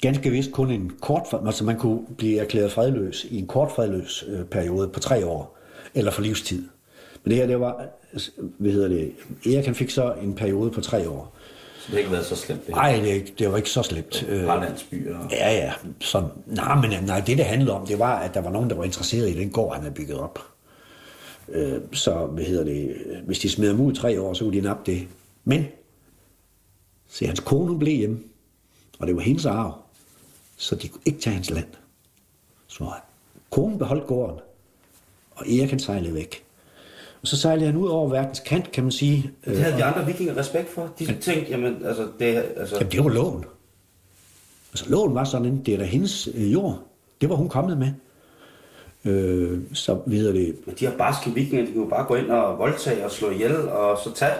ganske vist kun en kort, altså man kunne blive erklæret fredløs i en kort fredløs øh, periode på tre år, eller for livstid. Men det her, det var, altså, hvad hedder det, Erik han fik så en periode på tre år. så det har ikke været så slemt. Det Nej, det, det var ikke så slemt. Et par landsbyer. og- Ja, ja. Så, nej, men nej, det, det handlede om, det var, at der var nogen, der var interesseret i den gård, han havde bygget op. Øh, så, hvad hedder det, hvis de smed ham ud i tre år, så kunne de nappe det. Men, se, hans kone blev hjemme, og det var hendes arv, så de kunne ikke tage hans land. Så konen beholdt gården, og Erik han sejlede væk. Og så sejlede han ud over verdens kant, kan man sige. Det havde de andre vikinger respekt for. De tænkte, jamen, altså, det, altså, Jamen, det var loven. Altså, loven var sådan, det er da hendes øh, jord. Det var hun kommet med. Øh, så videre det. Men de her barske vikinger, de kunne bare gå ind og voldtage og slå ihjel, og så tage.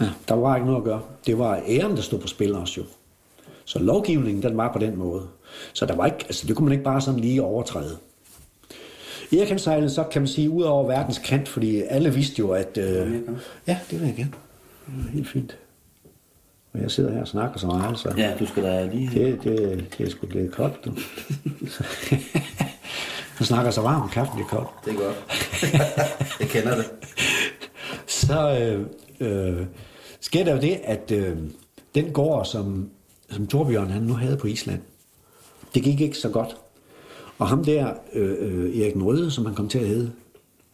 Ja, der var ikke noget at gøre. Det var æren, der stod på spil også jo. Så lovgivningen, den var på den måde. Så der var ikke, altså, det kunne man ikke bare sådan lige overtræde. Erik han sejlede så, kan man sige, ud over verdens kant, fordi alle vidste jo, at... Øh, ja, det vil jeg gerne. Det helt fint. Og jeg sidder her og snakker så meget, så... Ja, du skal da lige... Det, det, det er sgu lidt koldt, du. Han snakker så varmt, kaffen er koldt. Det er godt. jeg kender det. Så øh, øh, sker der jo det, at øh, den gård, som, som Torbjørn han nu havde på Island, det gik ikke så godt. Og ham der, øh, øh Erik Røde, som han kom til at hedde,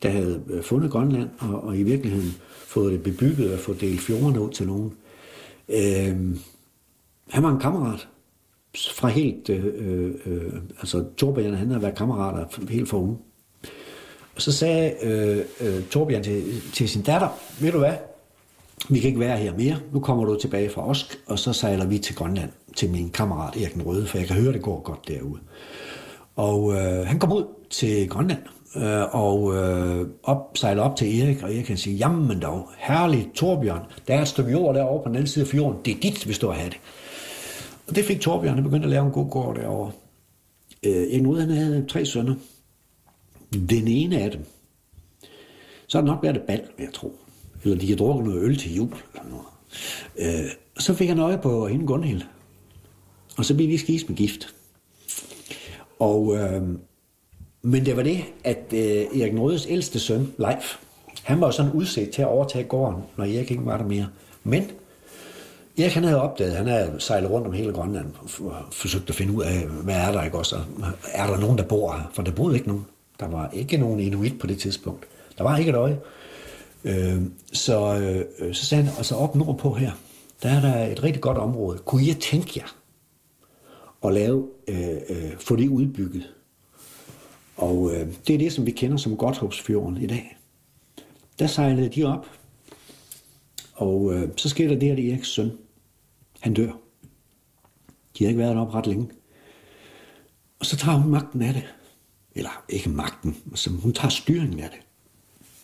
der havde øh, fundet Grønland, og, og i virkeligheden fået det bebygget og fået delt fjorden ud til nogen. Øh, han var en kammerat fra helt, øh, øh, altså Torbjørn, han havde været kammerater helt for unge. Og så sagde øh, øh, Torbjørn til, til sin datter, ved du hvad, vi kan ikke være her mere, nu kommer du tilbage fra Osk, og så sejler vi til Grønland, til min kammerat Erik den Røde, for jeg kan høre, det går godt derude. Og øh, han kom ud til Grønland, øh, og øh, op, sejler op til Erik, og Erik kan sige, jamen dog, herlig Torbjørn, der er et stykke jord derovre på den anden side af fjorden, det er dit, hvis du har det. Og det fik Torbjørn, han begyndte at lave en god gård derovre. Øh, Erik Røde, han havde tre sønner. Den ene af dem, så har det nok været et bal, vil jeg tro. Eller de har drukket noget øl til jul. Eller noget. Øh, så fik han øje på hende Gunhild. Og så blev vi skis med gift. Og, øh, men det var det, at øh, Erik Nordes Rødes ældste søn, Leif, han var jo sådan udset til at overtage gården, når Erik ikke var der mere. Men Erik han havde opdaget, han havde sejlet rundt om hele Grønland og forsøgt at finde ud af, hvad er der ikke også? Og øh, Er der nogen, der bor her? For der boede ikke nogen. Der var ikke nogen inuit på det tidspunkt. Der var ikke et øje. Øhm, øh, så, øh, så sagde han, altså op nordpå her, der er der et rigtig godt område. Kunne I tænke jer at lave, øh, øh, få det udbygget? Og øh, det er det, som vi kender som Godthåbsfjorden i dag. Der sejlede de op, og øh, så sker der det, at Eriks søn, han dør. De har ikke været deroppe ret længe. Og så tager hun magten af det. Eller ikke magten, men hun tager styringen af det.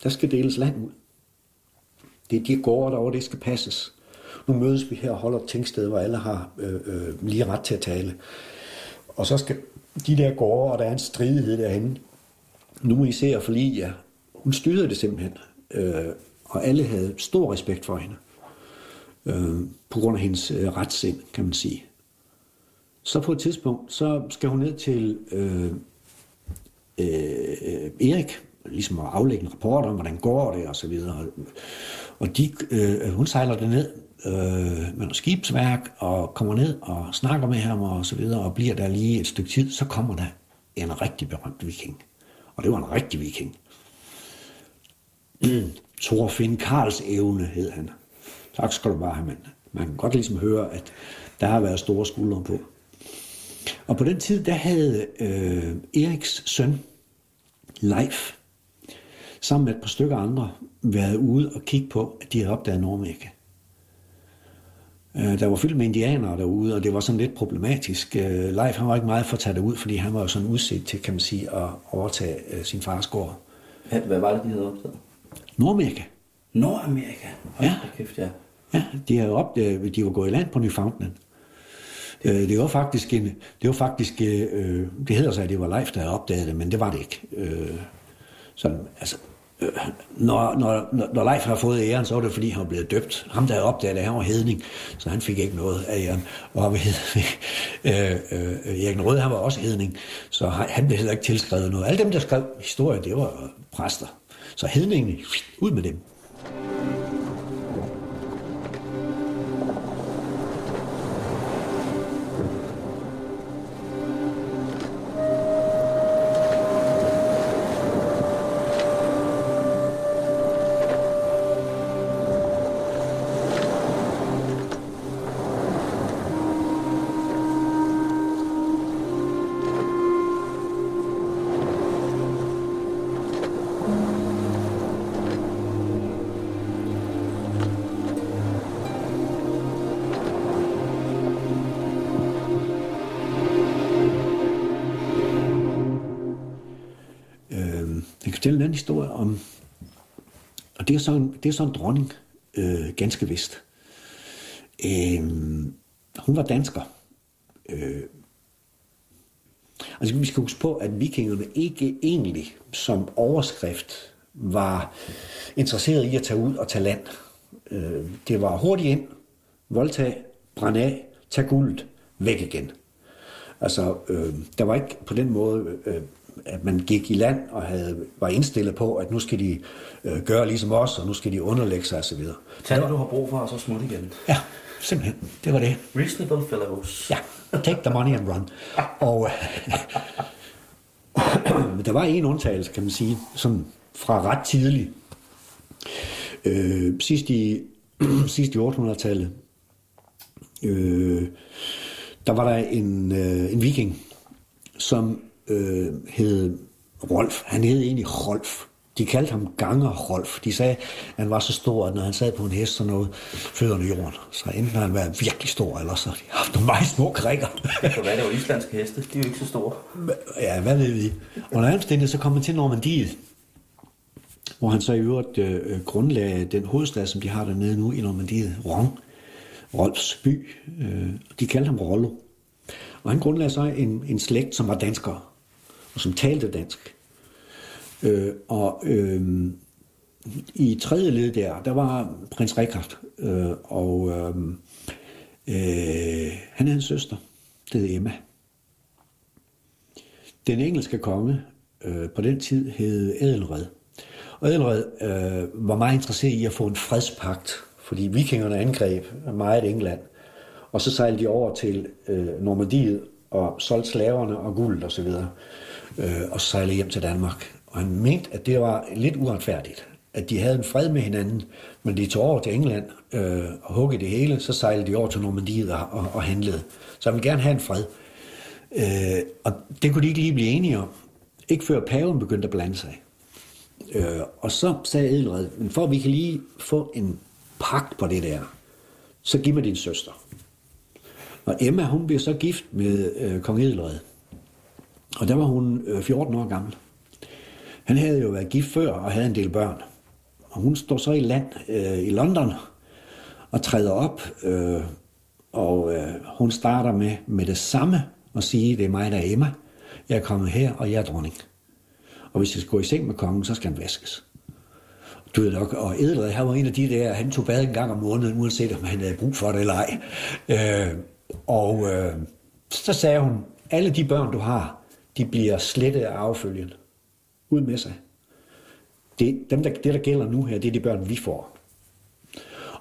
Der skal deles land ud. Det er de gårde derovre, det skal passes. Nu mødes vi her og holder et tænksted, hvor alle har øh, øh, lige ret til at tale. Og så skal de der gårde, og der er en stridighed derinde. Nu må I se at forlige jer. Hun styrede det simpelthen. Øh, og alle havde stor respekt for hende. Øh, på grund af hendes øh, retssind, kan man sige. Så på et tidspunkt, så skal hun ned til øh, øh, Erik, ligesom at aflægge en rapport om, hvordan går det og så videre. Og de, øh, øh hun sejler det ned øh, med noget skibsværk og kommer ned og snakker med ham og så videre og bliver der lige et stykke tid, så kommer der en rigtig berømt viking. Og det var en rigtig viking. Mm. Thorfinn Karls evne hed han. Tak skal du bare have, mand. Man kan godt ligesom høre, at der har været store skuldre på. Og på den tid, der havde øh, Eriks søn, Leif, sammen med et par stykker andre, været ude og kigge på, at de havde opdaget Nordamerika. Øh, der var fyldt med indianere derude, og det var sådan lidt problematisk. Øh, Leif han var ikke meget for at tage det ud, fordi han var jo sådan udset til, kan man sige, at overtage øh, sin fars gård. Hvad var det, de havde opdaget? Nordamerika. Nordamerika? Ja. Kæft, ja. Ja, de havde opdaget, de var gået i land på Newfoundland. Det, det var faktisk, en, det var faktisk, øh, det hedder sig, at det var Leif, der havde opdaget det, men det var det ikke. Øh, sådan, altså, øh, når, når, når Leif har fået æren, så var det fordi, han var blevet døbt. Ham, der havde opdaget det, han var hedning, så han fik ikke noget af æren. Og øh, øh, Erik Rød, han var også hedning, så han blev heller ikke tilskrevet noget. Alle dem, der skrev historie, det var præster. Så hedningen, ud med dem. Fortælle en anden historie om, og det er så en, det er så en dronning, øh, ganske vist. Øh, hun var dansker. Øh, altså vi skal huske på, at vikingerne ikke egentlig som overskrift var interesseret i at tage ud og tage land. Øh, det var hurtigt ind, voldtag, brænde af, tag guldet, væk igen. Altså, øh, der var ikke på den måde øh, at man gik i land og havde, var indstillet på, at nu skal de øh, gøre ligesom os, og nu skal de underlægge sig osv. Tag det, du har brug for, og så smut igen. Ja, simpelthen. Det var det. Reasonable fellows. Ja, take the money and run. og der var en undtagelse, kan man sige, som fra ret tidligt. Øh, sidst i, sidst i 800-tallet, øh, der var der en, øh, en viking, som øh, hed Rolf. Han hed egentlig Rolf. De kaldte ham Ganger Rolf. De sagde, at han var så stor, at når han sad på en hest, så nåede fødderne i jorden. Så enten har han været virkelig stor, eller så har de haft nogle meget små krikker. For hvad er det jo islandske heste? De er jo ikke så store. Ja, hvad ved vi? Under omstændighed, så kom han til Normandiet, hvor han så i øvrigt øh, grundlagde den hovedstad, som de har dernede nu i Normandiet, Rong, Rolfs by. Øh, de kaldte ham Rollo. Og han grundlagde så en, en slægt, som var danskere og som talte dansk. Øh, og øh, i tredje led der, der var prins Rikard, øh, og øh, øh, han havde en søster, det hed Emma. Den engelske konge øh, på den tid hed Edelred. Og Edelred øh, var meget interesseret i at få en fredspagt, fordi vikingerne angreb meget England. Og så sejlede de over til øh, Normandiet og solgte slaverne og guld og så videre øh, og sejle hjem til Danmark. Og han mente, at det var lidt uretfærdigt, at de havde en fred med hinanden, men de tog over til England øh, og huggede det hele, så sejlede de over til Normandiet og, og, og handlede. Så han ville gerne have en fred. Øh, og det kunne de ikke lige blive enige om. Ikke før paven begyndte at blande sig. Øh, og så sagde Edelred, men for at vi kan lige få en pagt på det der, så giv mig din søster. Og Emma, hun bliver så gift med øh, kong Edelred. Og der var hun øh, 14 år gammel. Han havde jo været gift før og havde en del børn. Og hun står så i land øh, i London og træder op, øh, og øh, hun starter med, med det samme og sige, det er mig, der er Emma. Jeg er kommet her, og jeg er dronning. Og hvis jeg skal gå i seng med kongen, så skal han vaskes. Du ved nok, og Edelred, han var en af de der, han tog bad en gang om måneden, uanset om han havde brug for det eller ej. Øh, og øh, så sagde hun, alle de børn, du har, de bliver slettet af affølgen. Ud med sig. det, dem, der, det, der gælder nu her, det er de børn, vi får.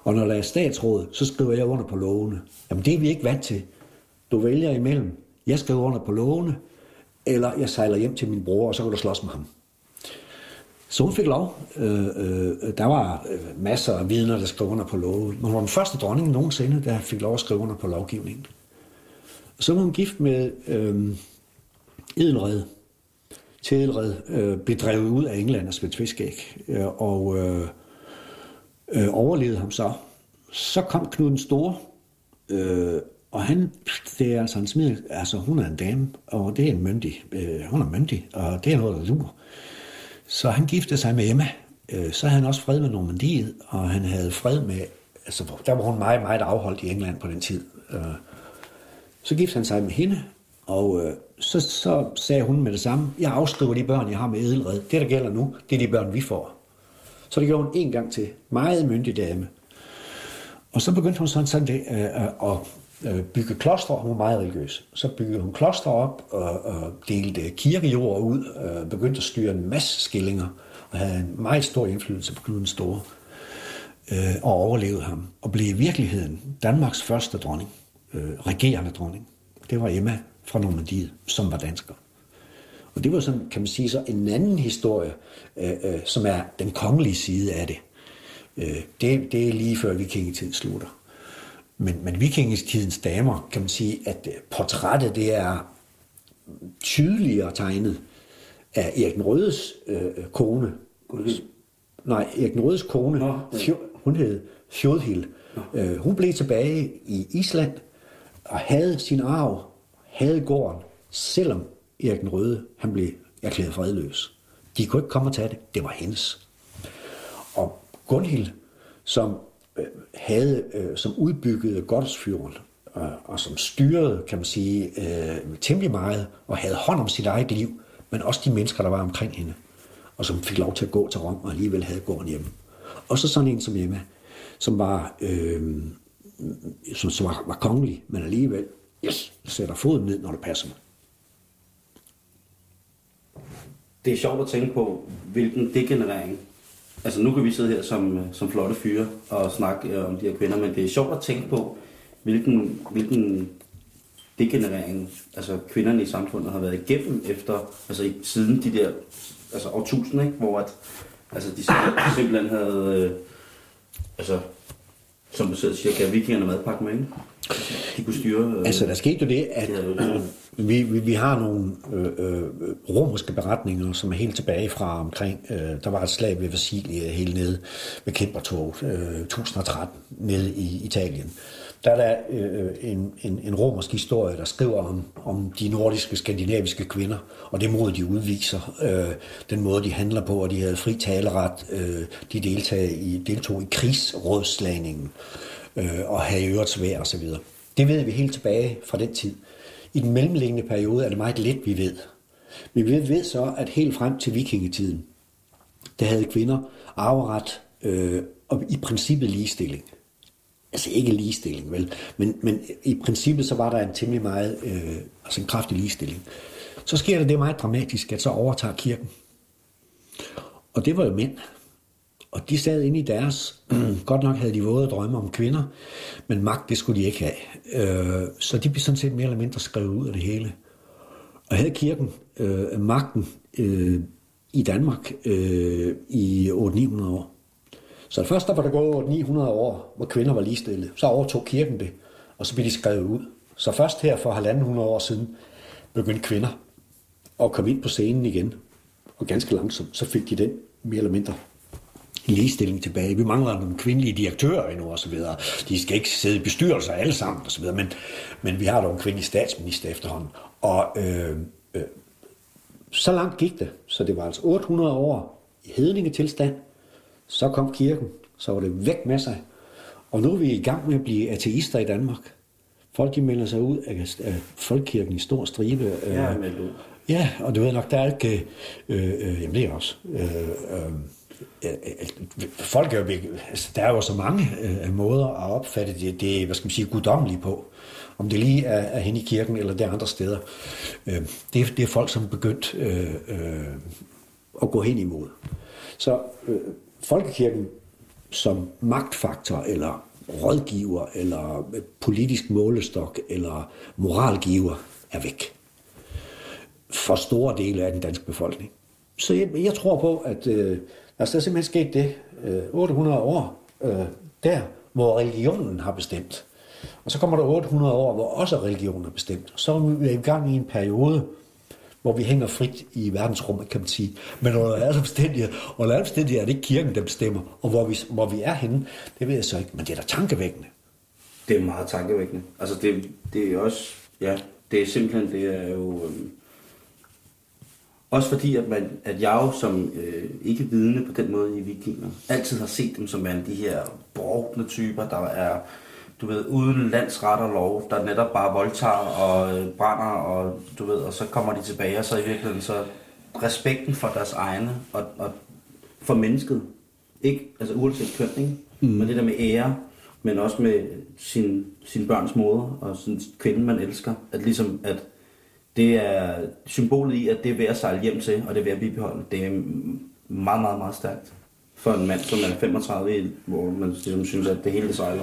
Og når der er statsråd, så skriver jeg under på lovene. Jamen, det er vi ikke vant til. Du vælger imellem, jeg skriver under på lovene, eller jeg sejler hjem til min bror, og så kan du slås med ham. Så hun fik lov. Øh, øh, der var øh, masser af vidner, der skrev under på loven. Men hun var den første dronning nogensinde, der fik lov at skrive under på lovgivningen. Så var hun gift med øh, Edelred. Til Edelred øh, blev drevet ud af England og Svend fiskæg. Øh, og øh, øh, overlevede ham så. Så kom Knud den Store, øh, og han, det er altså en smid, altså hun er en dame, og det er en myndig, øh, hun er myndig, og det er noget, der lurer. Så han giftede sig med Emma. Øh, så havde han også fred med Normandiet, og han havde fred med, altså der var hun meget, meget afholdt i England på den tid. Øh, så giftede han sig med hende, og øh, så, så sagde hun med det samme, jeg afskriver de børn, jeg har med Edelred. Det, der gælder nu, det er de børn, vi får. Så det gjorde hun en gang til. Meget myndig dame. Og så begyndte hun sådan, sådan det, øh, at øh, bygge klostre. Hun var meget religiøs. Så byggede hun klostre op og, og delte kirkejord ud. Øh, begyndte at styre en masse skillinger. Og havde en meget stor indflydelse på Knud den Store. Øh, og overlevede ham. Og blev i virkeligheden Danmarks første dronning. Øh, regerende dronning. Det var Emma fra Normandiet, som var dansker. Og det var sådan, kan man sige, så en anden historie, øh, øh, som er den kongelige side af det. Øh, det, det er lige før vikingetiden slutter. Men, men vikingetidens damer, kan man sige, at portrættet det er tydeligere tegnet af Erik den Rødes øh, kone. Nej, Erik den Rødes kone, Nå, ja. hun hed Fjodhild. Øh, hun blev tilbage i Island og havde sin arv, havde gården, selvom Erik den Røde, han blev erklæret fredløs. De kunne ikke komme og tage det. Det var hendes. Og Gunhild, som øh, havde, øh, som udbyggede Godsfjorden, øh, og som styrede, kan man sige, temmelig meget, og havde hånd om sit eget liv, men også de mennesker, der var omkring hende, og som fik lov til at gå til Rom, og alligevel havde gården hjemme. Og så sådan en som Emma, som var, øh, som, som var, var kongelig, men alligevel, yes, sætter foden ned, når det passer mig. det er sjovt at tænke på, hvilken degenerering. Altså nu kan vi sidde her som, øh, som flotte fyre og snakke øh, om de her kvinder, men det er sjovt at tænke på, hvilken, hvilken degenerering altså kvinderne i samfundet har været igennem efter, altså siden de der altså årtusinder, ikke? hvor at, altså de simpelthen havde, øh, altså som du selv siger, kan vikingerne madpakke med, ikke? De kunne styre... Øh, altså, der skete jo det, at øh, vi, vi, vi har nogle øh, øh, romerske beretninger, som er helt tilbage fra omkring... Øh, der var et slag ved Vasilie helt nede ved Kæmpertog, øh, 1013, nede i Italien. Der er der øh, en, en, en romersk historie, der skriver om, om de nordiske, skandinaviske kvinder, og det mod, de udviser, øh, den måde, de handler på, og de havde fri taleret, øh, de deltog i, deltog i krigsrådslagningen, øh, og havde øvrigt svær osv. Det ved vi helt tilbage fra den tid. I den mellemliggende periode er det meget lidt, vi ved. Men vi ved så, at helt frem til vikingetiden, der havde kvinder arveret øh, og i princippet ligestilling altså ikke ligestilling, vel, men, men i princippet så var der en temmelig meget, øh, altså en kraftig ligestilling. Så sker der det meget dramatisk, at så overtager kirken. Og det var jo mænd. Og de sad inde i deres, godt nok havde de våde drømme om kvinder, men magt, det skulle de ikke have. Øh, så de blev sådan set mere eller mindre skrevet ud af det hele. Og havde kirken øh, magten øh, i Danmark øh, i 800-900 år. Så først der var der gået 900 år, hvor kvinder var ligestillede. Så overtog kirken det, og så blev de skrevet ud. Så først her for 1.500 år siden begyndte kvinder at komme ind på scenen igen. Og ganske langsomt, så fik de den mere eller mindre ligestilling tilbage. Vi mangler nogle kvindelige direktører endnu og så videre. De skal ikke sidde i bestyrelser alle sammen og så videre, men, men vi har dog en kvindelig statsminister efterhånden. Og øh, øh, så langt gik det. Så det var altså 800 år i hedningetilstand, så kom kirken, så var det væk med sig. Og nu er vi i gang med at blive ateister i Danmark. Folk de melder sig ud af, af folkekirken i stor stribe. Ja, øh, ja, og du ved nok, der er ikke... Øh, øh, jamen det er også... Øh, øh, folk er jo, altså, der er jo så mange øh, måder at opfatte det, det, hvad skal man sige, guddommelige på. Om det lige er, er hen i kirken, eller det er andre steder. Øh, det, det er folk, som er begyndt øh, øh, at gå hen imod. Så øh, folkekirken som magtfaktor, eller rådgiver, eller politisk målestok, eller moralgiver, er væk. For store dele af den danske befolkning. Så jeg, jeg tror på, at øh, altså, der er simpelthen sket det øh, 800 år øh, der, hvor religionen har bestemt. Og så kommer der 800 år, hvor også religionen har bestemt. Så er vi i gang i en periode, hvor vi hænger frit i verdensrummet, kan man sige. Men under alle omstændigheder, under alle omstændigheder er det ikke kirken, der bestemmer. Og hvor vi, hvor vi er henne, det ved jeg så ikke, men det er da tankevækkende. Det er meget tankevækkende. Altså det, det er også, ja, det er simpelthen, det er jo... Øhm, også fordi, at, man, at jeg jo som øh, ikke vidne på den måde i vikinger, altid har set dem som værende de her brugne typer, der er du ved, uden landsret og lov, der netop bare voldtager og øh, brænder, og du ved, og så kommer de tilbage, og så i virkeligheden så respekten for deres egne og, og for mennesket, ikke, altså uanset køn, ikke? Mm. men det der med ære, men også med sin, sin børns moder og sin kvinde, man elsker, at ligesom, at det er symbolet i, at det er ved at sejle hjem til, og det er ved at bibeholde, det er meget, meget, meget stærkt for en mand, som er 35, hvor man ligesom synes, at det hele sejler.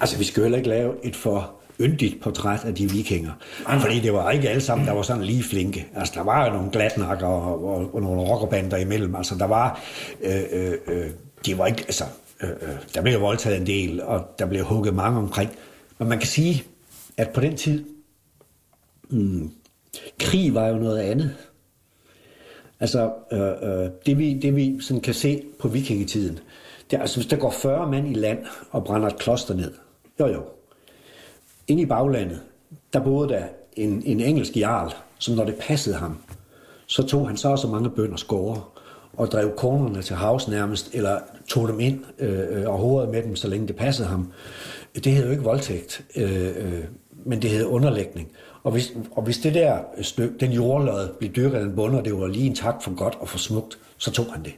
Altså, vi skal heller ikke lave et for yndigt portræt af de vikinger. Fordi det var ikke alle sammen, der var sådan lige flinke. Altså, der var jo nogle glatnakker og, og, og nogle rockerbander imellem. Altså, der var... Øh, øh, øh, de var ikke... Altså, øh, øh, der blev voldtaget en del, og der blev hugget mange omkring. Men man kan sige, at på den tid... Hmm, krig var jo noget andet. Altså, øh, øh, det, vi, det vi sådan kan se på vikingetiden, det er, altså, hvis der går 40 mand i land og brænder et kloster ned, jo jo, inde i baglandet, der boede der en, en engelsk jarl, som når det passede ham, så tog han så også mange bønder skåre og drev kornerne til havs nærmest, eller tog dem ind øh, øh og hovedet med dem, så længe det passede ham. Det hed jo ikke voldtægt, øh, øh, men det hed underlægning. Og hvis, og hvis det der stykke, den jordlod blev dyrket af en bonde, og det var lige en tak for godt og for smukt, så tog han det.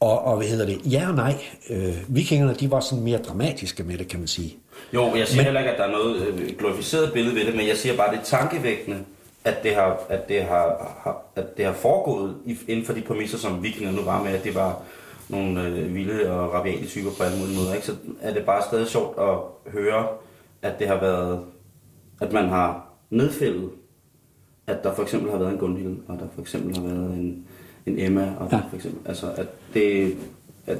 Og, og hvad hedder det? Ja og nej. Øh, vikingerne, de var sådan mere dramatiske med det, kan man sige. Jo, jeg siger men, heller ikke, at der er noget øh, glorificeret billede ved det, men jeg siger bare, at det er tankevækkende, at det har, at det har, har, at det har foregået inden for de præmisser, som vikingerne nu var med, at det var nogle øh, vilde og rabiate typer på alle mulige måder. Ikke? Så er det bare stadig sjovt at høre, at det har været, at man har nedfældet, at der for eksempel har været en Gunhild, og der for eksempel har været en, en Emma, og ja. for eksempel, altså at det, at,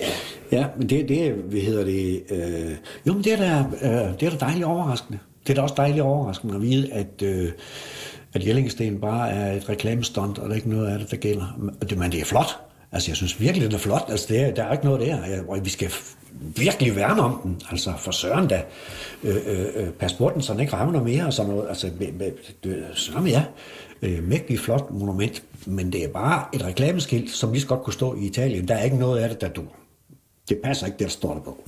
ja. Ja, men det, det hvad hedder det, øh, jo, men det er da, øh, det er da dejligt overraskende. Det er da også dejligt overraskende at vide, at, øh, at Jellingsten bare er et reklamestunt, og der er ikke noget af det, der gælder. Men det er flot. Altså, jeg synes virkelig, den er flot. Altså, det er, der er ikke noget der. Og vi skal virkelig værne om den. Altså, for søren da. Øh, øh, øh pas på den, så den ikke rammer mere og sådan noget. Altså, søren ja. Øh, mægtig flot monument. Men det er bare et reklameskilt, som lige så godt kunne stå i Italien. Der er ikke noget af det, der du. Det passer ikke, det der står der på.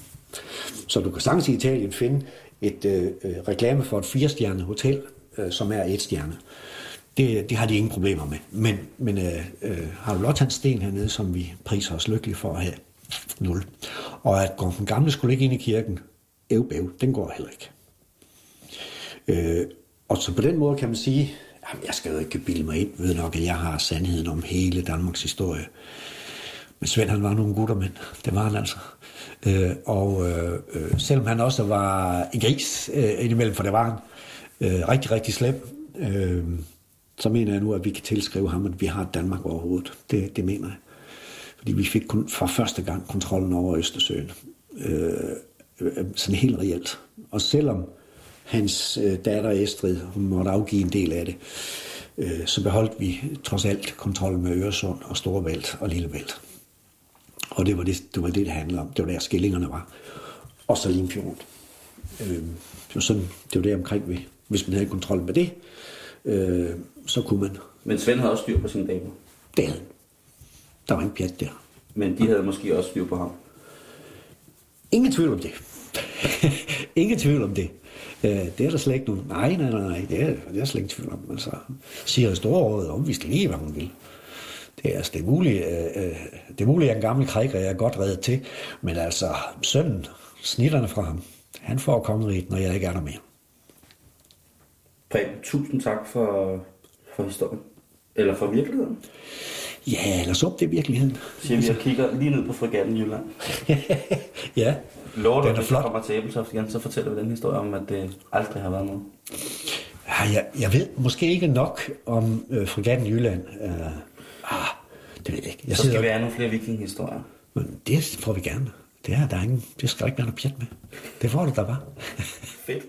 Så du kan sagtens i Italien finde et øh, øh reklame for et firestjernet hotel, øh, som er et stjerne. Det, det har de ingen problemer med. Men, men øh, øh, har du Lottans sten hernede, som vi priser os lykkelige for at have? Nul. Og at går den gamle skulle ikke ind i kirken, æv bæv, den går heller ikke. Øh, og så på den måde kan man sige, jamen jeg skal jo ikke bilde mig ind, ved nok, at jeg har sandheden om hele Danmarks historie. Men Svend, han var nogle gutter, men det var han altså. Øh, og øh, øh, selvom han også var en gris øh, indimellem, for det var han, øh, rigtig, rigtig slem, øh, så mener jeg nu, at vi kan tilskrive ham, at vi har Danmark overhovedet. Det, det mener jeg. Fordi vi fik kun for første gang kontrollen over Østersøen. Øh, øh, sådan helt reelt. Og selvom hans øh, datter Estrid, hun måtte afgive en del af det, øh, så beholdt vi trods alt kontrollen med Øresund og Storebælt og Lillebælt. Og det var det, det, var det, det handlede om. Det var der skillingerne var. Og så Limfjorden. Øh, det var sådan, det var det omkring, vi, hvis man havde kontrol med det, øh, så kunne man. Men Svend havde også styr på sine damer? Det havde Der var en pjat der. Men de havde måske også styr på ham? Ingen tvivl om det. Ingen tvivl om det. Øh, det er der slet ikke nogen. Nej, nej, nej, nej. Det er, det er slet ikke tvivl om. Altså, siger Storrådet om, vi skal lige, hvad hun vil. Det er, altså, det er muligt, øh, øh, det er muligt, at en gammel kriger er godt reddet til, men altså, sønnen, snitterne fra ham, han får kongeriget, når jeg ikke er der mere. Preben, tusind tak for, for historien. Eller for virkeligheden. Ja, lad os op, det er virkeligheden. Siger vi og kigger lige ned på fregatten i Jylland. ja, Lover du, er hvis flot. kommer til Æbeltoft igen, så fortæller vi den historie om, at det aldrig har været noget. Ja, jeg, jeg ved måske ikke nok om øh, fregatten i Jylland. Uh, ah, det ved jeg ikke. Jeg Så skal vi have nogle flere vikinghistorier. Men det får vi gerne. Det er der er ingen, det skal der ikke være noget pjat med. Det får du da bare. Fedt.